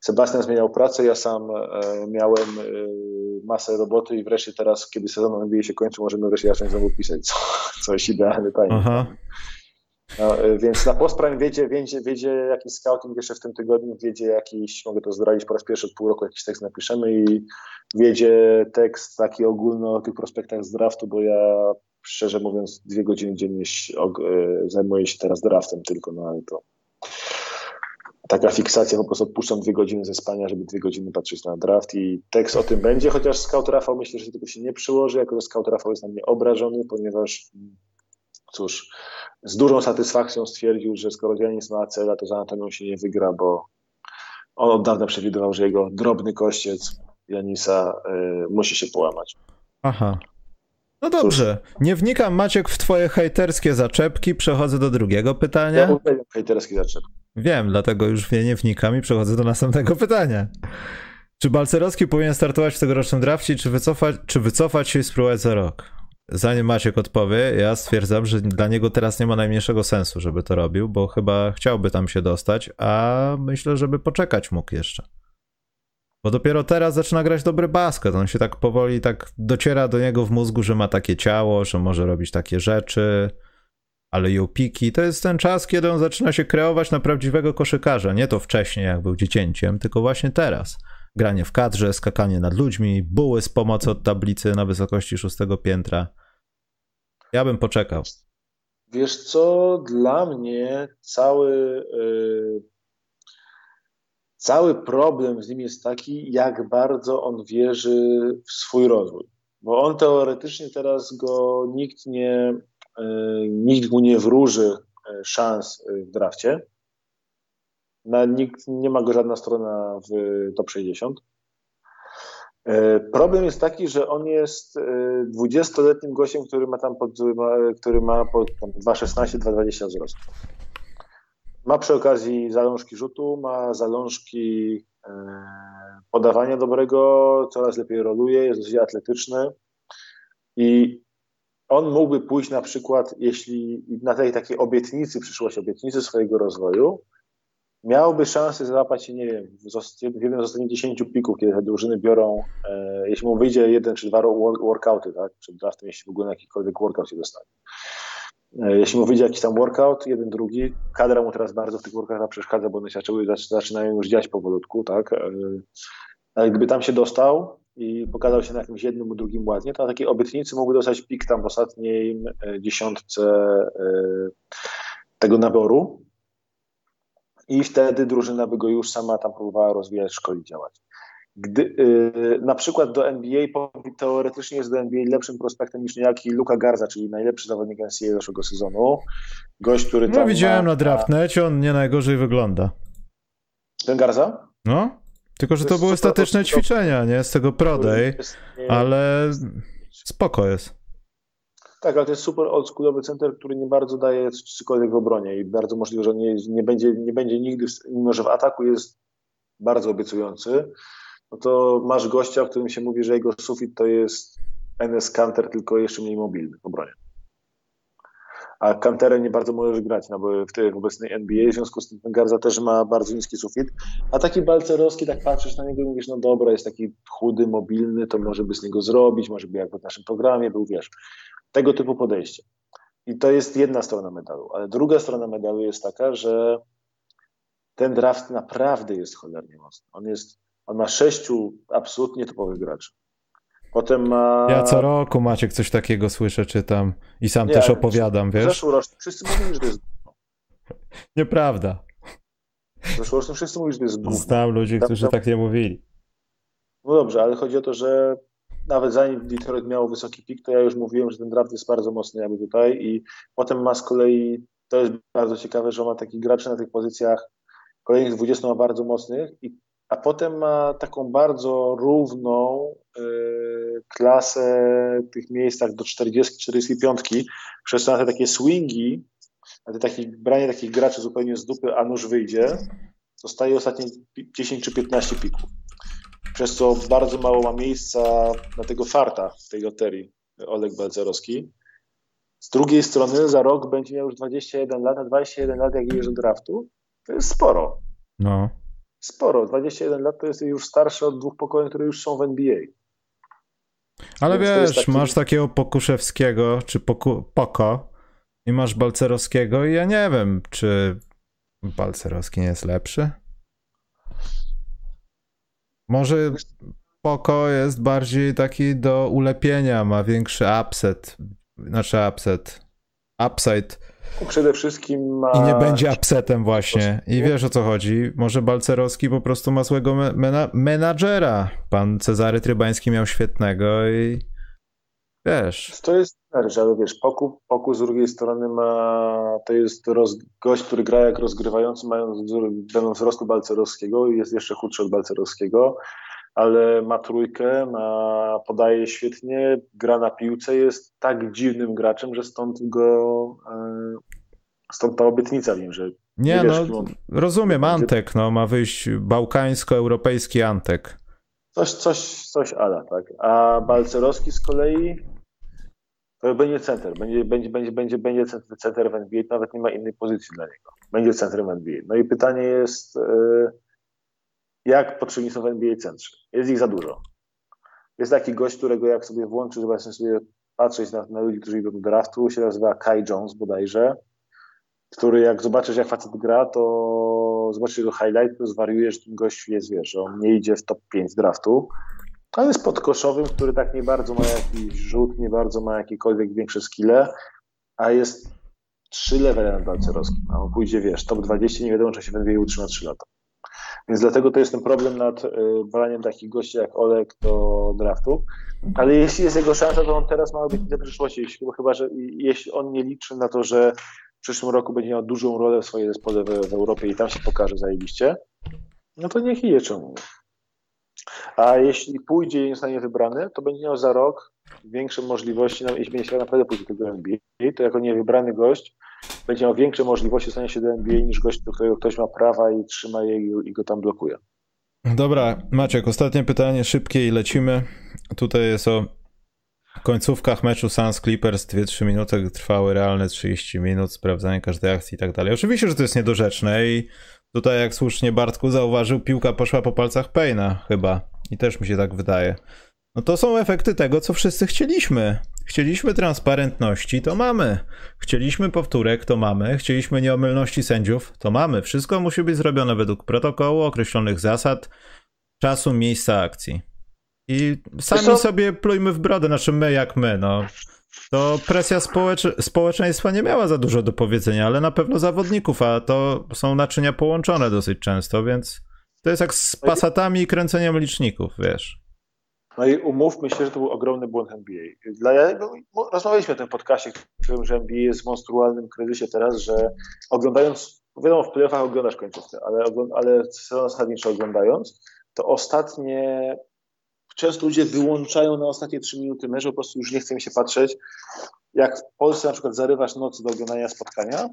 Sebastian zmieniał pracę, ja sam e, miałem e, masę roboty i wreszcie teraz, kiedy sezon NBA się kończy, możemy wreszcie zacząć znowu pisać co, coś idealne, fajnie. No, e, więc na postprime wiedzie, wiedzie, wiedzie jakiś scouting jeszcze w tym tygodniu, wiedzie jakiś, mogę to zdradzić po raz pierwszy od pół roku, jakiś tekst napiszemy i wiedzie tekst taki ogólny o tych prospektach z draftu, bo ja szczerze mówiąc, dwie godziny dziennie e, zajmuję się teraz draftem tylko, no ale to taka fiksacja, po prostu odpuszczam dwie godziny ze spania, żeby dwie godziny patrzeć na draft i tekst o tym będzie, chociaż Scout Rafał myślę, że tego się nie przyłoży, jako że Scout Rafał jest na mnie obrażony, ponieważ cóż, z dużą satysfakcją stwierdził, że skoro Janis ma cela, to za Anatolią się nie wygra, bo on od dawna przewidywał, że jego drobny kościec Janisa y, musi się połamać. Aha, no dobrze, nie wnikam Maciek w twoje hejterskie zaczepki, przechodzę do drugiego pytania. Ja uwielbiam hejterskie zaczepki. Wiem, dlatego już nie wnikam i przechodzę do następnego pytania. Czy Balcerowski powinien startować w tegorocznym drafcie, czy wycofać, czy wycofać się i spróbować za rok? Zanim Maciek odpowie, ja stwierdzam, że dla niego teraz nie ma najmniejszego sensu, żeby to robił, bo chyba chciałby tam się dostać, a myślę, żeby poczekać mógł jeszcze. Bo dopiero teraz zaczyna grać dobry basket. On się tak powoli tak dociera do niego w mózgu, że ma takie ciało, że może robić takie rzeczy, ale ją piki. To jest ten czas, kiedy on zaczyna się kreować na prawdziwego koszykarza. Nie to wcześniej, jak był dziecięciem, tylko właśnie teraz. Granie w kadrze, skakanie nad ludźmi, buły z pomocy od tablicy na wysokości szóstego piętra. Ja bym poczekał. Wiesz co, dla mnie cały yy Cały problem z nim jest taki, jak bardzo on wierzy w swój rozwój. Bo on teoretycznie teraz go nikt nie, e, nikt mu nie wróży e, szans w drafcie. Na, nikt, nie ma go żadna strona w top 60. E, problem jest taki, że on jest 20-letnim gościem, który ma tam pod, który ma pod 2,16-2,20 wzrostu. Ma przy okazji zalążki rzutu, ma zalążki e, podawania dobrego, coraz lepiej roluje, jest dosyć atletyczny i on mógłby pójść na przykład, jeśli na tej takiej obietnicy, przyszłość obietnicy swojego rozwoju, miałby szansę załapać się, nie wiem, w jednym z ostatnich 10 pików, kiedy te drużyny biorą, e, jeśli mu wyjdzie jeden czy dwa workouty, tak, przed draftem, jeśli w ogóle na jakikolwiek workout się dostanie. E, jeśli mu wyjdzie jakiś tam workout, jeden, drugi, kadra mu teraz bardzo w tych workoutach przeszkadza, bo one się zaczynają już dziać powolutku, tak? E, ale gdyby tam się dostał i pokazał się na jakimś jednym, drugim ładnie, to na takiej obietnicy mógłby dostać pik tam w ostatniej e, dziesiątce tego naboru i wtedy drużyna by go już sama tam próbowała rozwijać, szkolić, działać. Gdy, yy, na przykład do NBA teoretycznie jest do NBA lepszym prospektem niż niejaki Luka Garza, czyli najlepszy zawodnik NCAA zeszłego sezonu. Gość, który No widziałem ma... na draftnecie, on nie najgorzej wygląda. Ten Garza? No, tylko że to, to były statyczne ćwiczenia, nie? Z tego Prodej, ale spoko jest. Tak, ale to jest super oldschoolowy center, który nie bardzo daje cokolwiek w obronie i bardzo możliwe, że nie, nie, będzie, nie będzie nigdy, mimo że w ataku jest bardzo obiecujący, no to masz gościa, o którym się mówi, że jego sufit to jest NS Canter, tylko jeszcze mniej mobilny w obronie. A Kanterem nie bardzo możesz grać no bo w tej obecnej NBA, w związku z tym Garza też ma bardzo niski sufit. A taki Balcerowski, tak patrzysz na niego i mówisz, no dobra, jest taki chudy, mobilny, to może by z niego zrobić, może by jak w naszym programie był, wiesz, tego typu podejście. I to jest jedna strona medalu. Ale druga strona medalu jest taka, że ten draft naprawdę jest cholernie mocny. On jest, on ma sześciu absolutnie topowych graczy. Potem ma... Ja co roku Maciek coś takiego słyszę, czytam i sam Nie, też opowiadam, wiesz? Zeszłoroczny wszyscy mówili, że to jest Nieprawda. Zeszłoroczny wszyscy mówili, że to jest gówno. Znam ludzi, którzy tam, tak nie mówili. No dobrze, ale chodzi o to, że nawet zanim Detroit miało wysoki pik, to ja już mówiłem, że ten draft jest bardzo mocny jakby tutaj i potem ma z kolei, to jest bardzo ciekawe, że ma takich graczy na tych pozycjach kolejnych 20 ma bardzo mocnych, i, a potem ma taką bardzo równą y, klasę tych miejscach do 40-45, przez to na te takie swingi, na te takie, branie takich graczy zupełnie z dupy, a nóż wyjdzie, zostaje ostatnie 10 czy 15 pików przez co bardzo mało ma miejsca na tego farta w tej loterii Oleg Balcerowski. Z drugiej strony za rok będzie miał już 21 lat, a 21 lat jak idziesz do draftu, to jest sporo. No. Sporo. 21 lat to jest już starszy od dwóch pokoleń, które już są w NBA. Ale Więc wiesz, taki... masz takiego Pokuszewskiego, czy Poku... Poko i masz Balcerowskiego i ja nie wiem, czy Balcerowski nie jest lepszy? Może Poko jest bardziej taki do ulepienia, ma większy upset, znaczy upset, upside. Przede wszystkim ma... I nie będzie upsetem właśnie. I wiesz o co chodzi. Może Balcerowski po prostu ma złego mena menadżera. Pan Cezary Trybański miał świetnego i wiesz. To jest że ale wiesz, Poku, Poku z drugiej strony ma, to jest roz, gość, który gra jak rozgrywający, mając, wzrostu Balcerowskiego i jest jeszcze chudszy od Balcerowskiego, ale ma trójkę, ma, podaje świetnie, gra na piłce, jest tak dziwnym graczem, że stąd go, e, stąd ta obietnica wiem, że nie, nie wiesz, no, rozumiem, Antek, no, ma wyjść bałkańsko-europejski Antek. Coś, coś, coś ala, tak. A Balcerowski z kolei to będzie center, będzie, będzie, będzie, będzie, będzie center w NBA, nawet nie ma innej pozycji dla niego. Będzie centrem w NBA. No i pytanie jest, e, jak potrzebni są w NBA centrzy? Jest ich za dużo. Jest taki gość, którego jak sobie włączy, żeby sobie patrzeć na, na ludzi, którzy idą do draftu, się nazywa Kai Jones bodajże, który jak zobaczysz, jak facet gra, to zobaczysz jego highlight, to zwariujesz, że ten gość jest, wiesz, że on nie idzie w top 5 draftu, ale jest podkoszowym, który tak nie bardzo ma jakiś rzut, nie bardzo ma jakiekolwiek większe skille, a jest trzy levele na Balcerowskim. A on pójdzie, wiesz, top 20, nie wiadomo, czy się w NBA utrzyma 3 lata. Więc dlatego to jest ten problem nad y, braniem takich gości jak Olek do draftu. Ale jeśli jest jego szansa, to on teraz ma obietnicę przyszłości. Jeśli, chyba, że jeśli on nie liczy na to, że w przyszłym roku będzie miał dużą rolę w swojej zespole w, w Europie i tam się pokaże zajebiście, no to niech idzie czemu. A jeśli pójdzie i nie zostanie wybrany, to będzie miał za rok większe możliwości, no, jeśli będzie naprawdę pójdzie do NBA, to jako niewybrany gość będzie miał większe możliwości stania się do NBA niż gość, do którego ktoś ma prawa i trzyma je i go tam blokuje. Dobra, Maciek, ostatnie pytanie, szybkie i lecimy. Tutaj jest o końcówkach meczu Suns Clippers 2-3 minuty trwały realne 30 minut, sprawdzanie każdej akcji i tak dalej. Oczywiście, że to jest niedorzeczne i Tutaj, jak słusznie Bartku zauważył, piłka poszła po palcach Payna chyba. I też mi się tak wydaje. No to są efekty tego, co wszyscy chcieliśmy. Chcieliśmy transparentności, to mamy. Chcieliśmy powtórek, to mamy. Chcieliśmy nieomylności sędziów, to mamy. Wszystko musi być zrobione według protokołu, określonych zasad, czasu, miejsca akcji. I sami sobie plujmy w brodę, znaczy my jak my, no to presja społecz- społeczeństwa nie miała za dużo do powiedzenia, ale na pewno zawodników, a to są naczynia połączone dosyć często, więc To jest jak z pasatami i kręceniem liczników, wiesz. No i umówmy się, że to był ogromny błąd NBA. Dla, no, rozmawialiśmy o tym podcastie, w którym że NBA jest w monstrualnym kryzysie teraz, że oglądając, wiadomo, w playoffach oglądasz końcówkę, ale, ale sezon zasadniczo oglądając, to ostatnie często ludzie wyłączają na ostatnie trzy minuty meczu, po prostu już nie chce mi się patrzeć. Jak w Polsce na przykład zarywasz nocy do oglądania spotkania,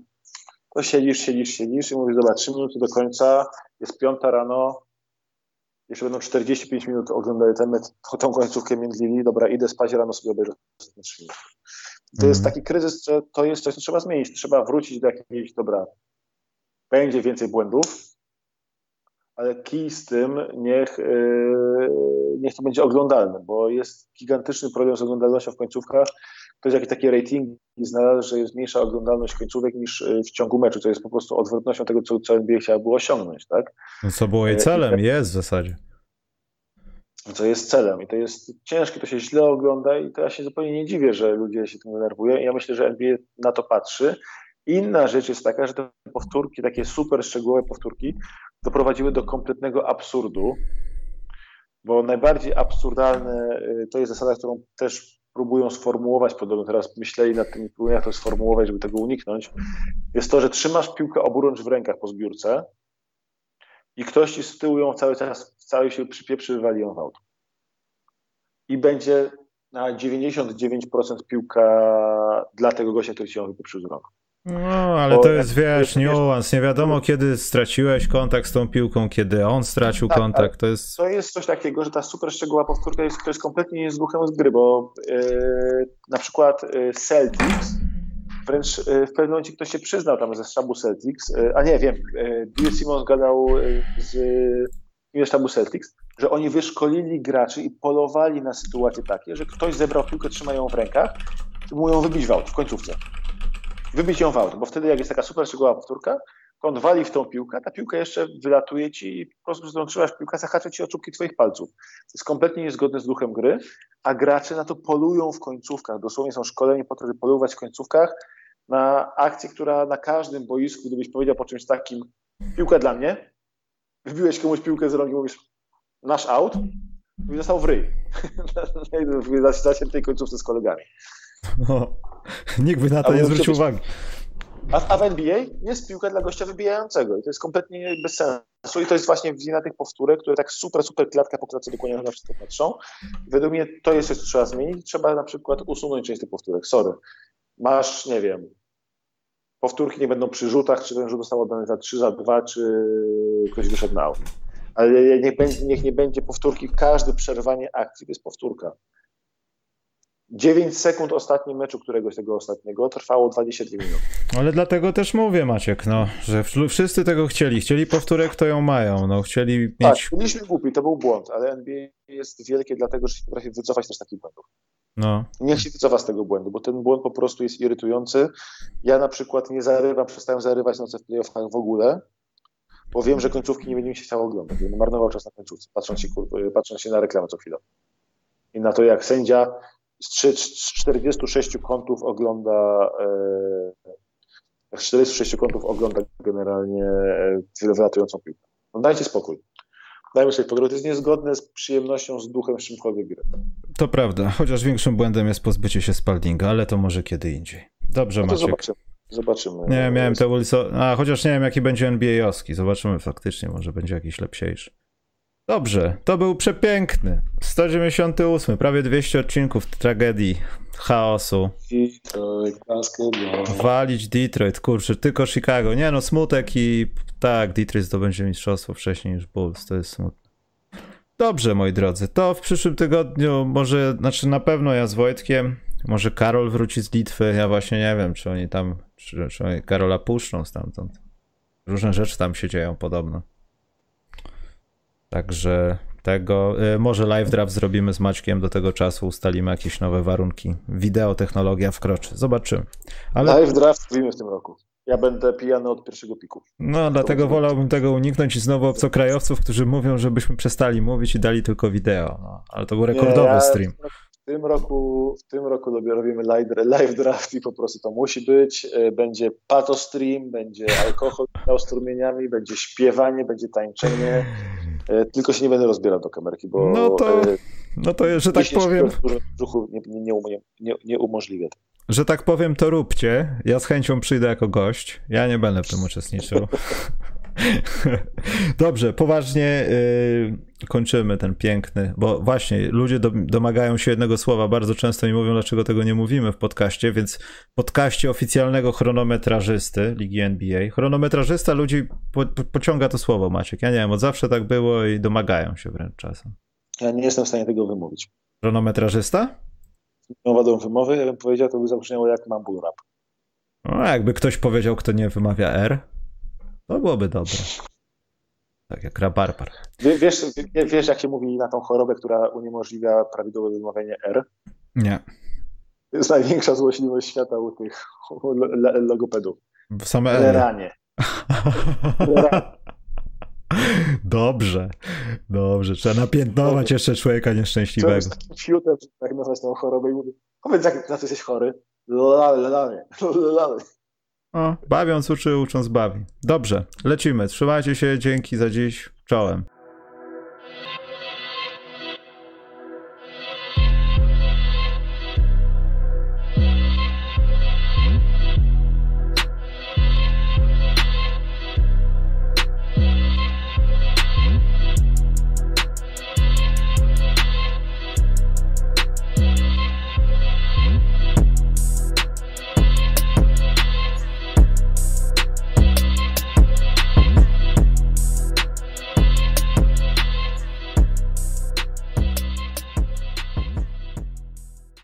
to siedzisz, siedzisz, siedzisz i mówisz, dobra, trzy minuty do końca, jest piąta rano, jeszcze będą 45 minut mecz, tą końcówkę międlili, dobra, idę spać, rano sobie obejrzę ostatnie trzy minuty. To jest mhm. taki kryzys, że to jest coś, co trzeba zmienić. Trzeba wrócić do jakiejś, dobra, będzie więcej błędów, ale kij z tym niech, yy, niech to będzie oglądalne, bo jest gigantyczny problem z oglądalnością w końcówkach. Ktoś jakieś takie ratingi znalazł, że jest mniejsza oglądalność końcówek niż yy, w ciągu meczu, co jest po prostu odwrotnością tego, co, co NBA chciało osiągnąć, tak? No co było jej yy, celem, jest w zasadzie. Co jest celem i to jest ciężkie, to się źle ogląda i to ja się zupełnie nie dziwię, że ludzie się tym denerwują i ja myślę, że NBA na to patrzy. Inna rzecz jest taka, że te powtórki, takie super szczegółowe powtórki, doprowadziły do kompletnego absurdu, bo najbardziej absurdalne y, to jest zasada, którą też próbują sformułować, podobno teraz myśleli nad tym, jak to sformułować, żeby tego uniknąć, jest to, że trzymasz piłkę oburącz w rękach po zbiórce i ktoś ci z tyłu ją cały czas, cały się przypieprzy, wywali ją w auto. I będzie na 99% piłka dla tego gościa, który ci ją wypieprzył z rąk. No, ale Bo to jest, wiesz, niuans. Nie wiadomo, kiedy straciłeś kontakt z tą piłką, kiedy on stracił tak, kontakt. To jest... to jest coś takiego, że ta super szczegółowa powtórka jest, to jest kompletnie nie z duchem z gry, bo yy, na przykład yy, Celtics, wręcz yy, w pewnym momencie ktoś się przyznał tam ze sztabu Celtics, a nie, wiem, Bill Simmons gadał z yy, sztabu Celtics, że oni wyszkolili graczy i polowali na sytuacje takie, że ktoś zebrał piłkę, trzymają w rękach i mu ją wybić w aut, w końcówce wybić ją w auto, bo wtedy jak jest taka super szczegółowa powtórka, to on wali w tą piłkę, ta piłka jeszcze wylatuje ci i po prostu, trzymasz piłkę, zahacza ci o czubki twoich palców. To jest kompletnie niezgodne z duchem gry, a gracze na to polują w końcówkach. Dosłownie są szkoleni po to, żeby polować w końcówkach na akcję, która na każdym boisku, gdybyś powiedział po czymś takim, piłka dla mnie, wybiłeś komuś piłkę z rąk i mówisz, nasz out, i został w ryj. w tej końcówce z kolegami. No, nikt by na to nie zwrócił uwagi. A, w NBA jest piłka dla gościa wybijającego i to jest kompletnie bez sensu i to jest właśnie wina tych powtórek, które tak super, super klatka po klatce dokładnie na wszystko patrzą. Według mnie to jest coś, co trzeba zmienić. Trzeba na przykład usunąć część tych powtórek. Sorry. Masz, nie wiem, powtórki nie będą przy rzutach, czy ten rzut został oddany za 3, za 2, czy ktoś wyszedł na aut. Ale niech, będzie, niech nie będzie powtórki, każde przerwanie akcji to jest powtórka. 9 sekund ostatnim meczu któregoś tego ostatniego trwało 22 minuty. Ale dlatego też mówię, Maciek, no, że wszyscy tego chcieli. Chcieli powtórek, to ją mają. No, chcieli mieć... Tak, byliśmy głupi, to był błąd, ale NBA jest wielkie dlatego, że się potrafi wycofać też takich błędów. No. Niech się wycofa z tego błędu, bo ten błąd po prostu jest irytujący. Ja na przykład nie zarywam, przestałem zarywać noce w playoffach w ogóle, bo wiem, że końcówki nie będzie mi się chciało oglądać. Będę marnował czas na końcówce, patrząc się, patrząc się na reklamę co chwilę. I na to, jak sędzia z 46 kątów ogląda z e, 46 kątów ogląda generalnie e, wylatującą piłkę. No dajcie spokój. Dajmy sobie pograć. To jest niezgodne z przyjemnością, z duchem z czymkolwiek gry. To prawda, chociaż większym błędem jest pozbycie się Spaldinga, ale to może kiedy indziej. Dobrze, no Maciek. Zobaczymy. Zobaczymy. Nie, miałem te Wilson. A chociaż nie wiem, jaki będzie NBA-owski. Zobaczymy faktycznie, może będzie jakiś lepsiejszy. Dobrze, to był przepiękny. 198, prawie 200 odcinków tragedii, chaosu. Detroit, basketball. Walić Detroit, kurczę, tylko Chicago. Nie no, smutek i tak, Detroit zdobędzie mistrzostwo wcześniej niż Bulls, to jest smutne. Dobrze, moi drodzy, to w przyszłym tygodniu może, znaczy na pewno ja z Wojtkiem, może Karol wróci z Litwy, ja właśnie nie wiem, czy oni tam, czy, czy oni Karola puszczą stamtąd. Różne rzeczy tam się dzieją podobno. Także tego, y, może live draft zrobimy z Maćkiem do tego czasu, ustalimy jakieś nowe warunki. Wideo, technologia wkroczy, zobaczymy. Ale... Live draft zrobimy w tym roku. Ja będę pijany od pierwszego piku. No, dlatego wolałbym tego uniknąć i znowu obcokrajowców, którzy mówią, żebyśmy przestali mówić i dali tylko wideo. No, ale to był rekordowy Nie, ja stream. W tym roku, w tym roku robimy live, live draft i po prostu to musi być. E, będzie pato stream, będzie alkohol z strumieniami, będzie śpiewanie, będzie tańczenie. E, tylko się nie będę rozbierał do kamerki, bo. No to, no to że tak powiem. Brzuchu nie, nie, nie, nie umożliwia. Że tak powiem, to róbcie. Ja z chęcią przyjdę jako gość. Ja nie będę w tym uczestniczył. Dobrze, poważnie yy, kończymy ten piękny, bo właśnie ludzie do, domagają się jednego słowa. Bardzo często mi mówią, dlaczego tego nie mówimy w podcaście, więc w podcaście oficjalnego chronometrażysty Ligi NBA. Chronometrażysta ludzi po, po, pociąga to słowo, Maciek. Ja nie wiem, od zawsze tak było i domagają się wręcz czasem. Ja nie jestem w stanie tego wymówić. Chronometrażysta? Nie wadą wymowy, ja bym powiedział, to by zabrzmiało jak mumble rap. No, jakby ktoś powiedział, kto nie wymawia R, to byłoby dobre. Tak jak rabarbar. Wiesz, wiesz, jak się mówi na tą chorobę, która uniemożliwia prawidłowe wymawianie R? Nie. To jest największa złośliwość świata u tych logopedów. W same Leranie. Dobrze, dobrze. Trzeba napiętnować jeszcze człowieka nieszczęśliwego. Jest fiutem, tak nazwać tą chorobę i mówię, powiedz, jak, na co jesteś chory. Lale, lale, lale. O, bawiąc uczy, ucząc bawi. Dobrze, lecimy. Trzymajcie się, dzięki za dziś. Czołem.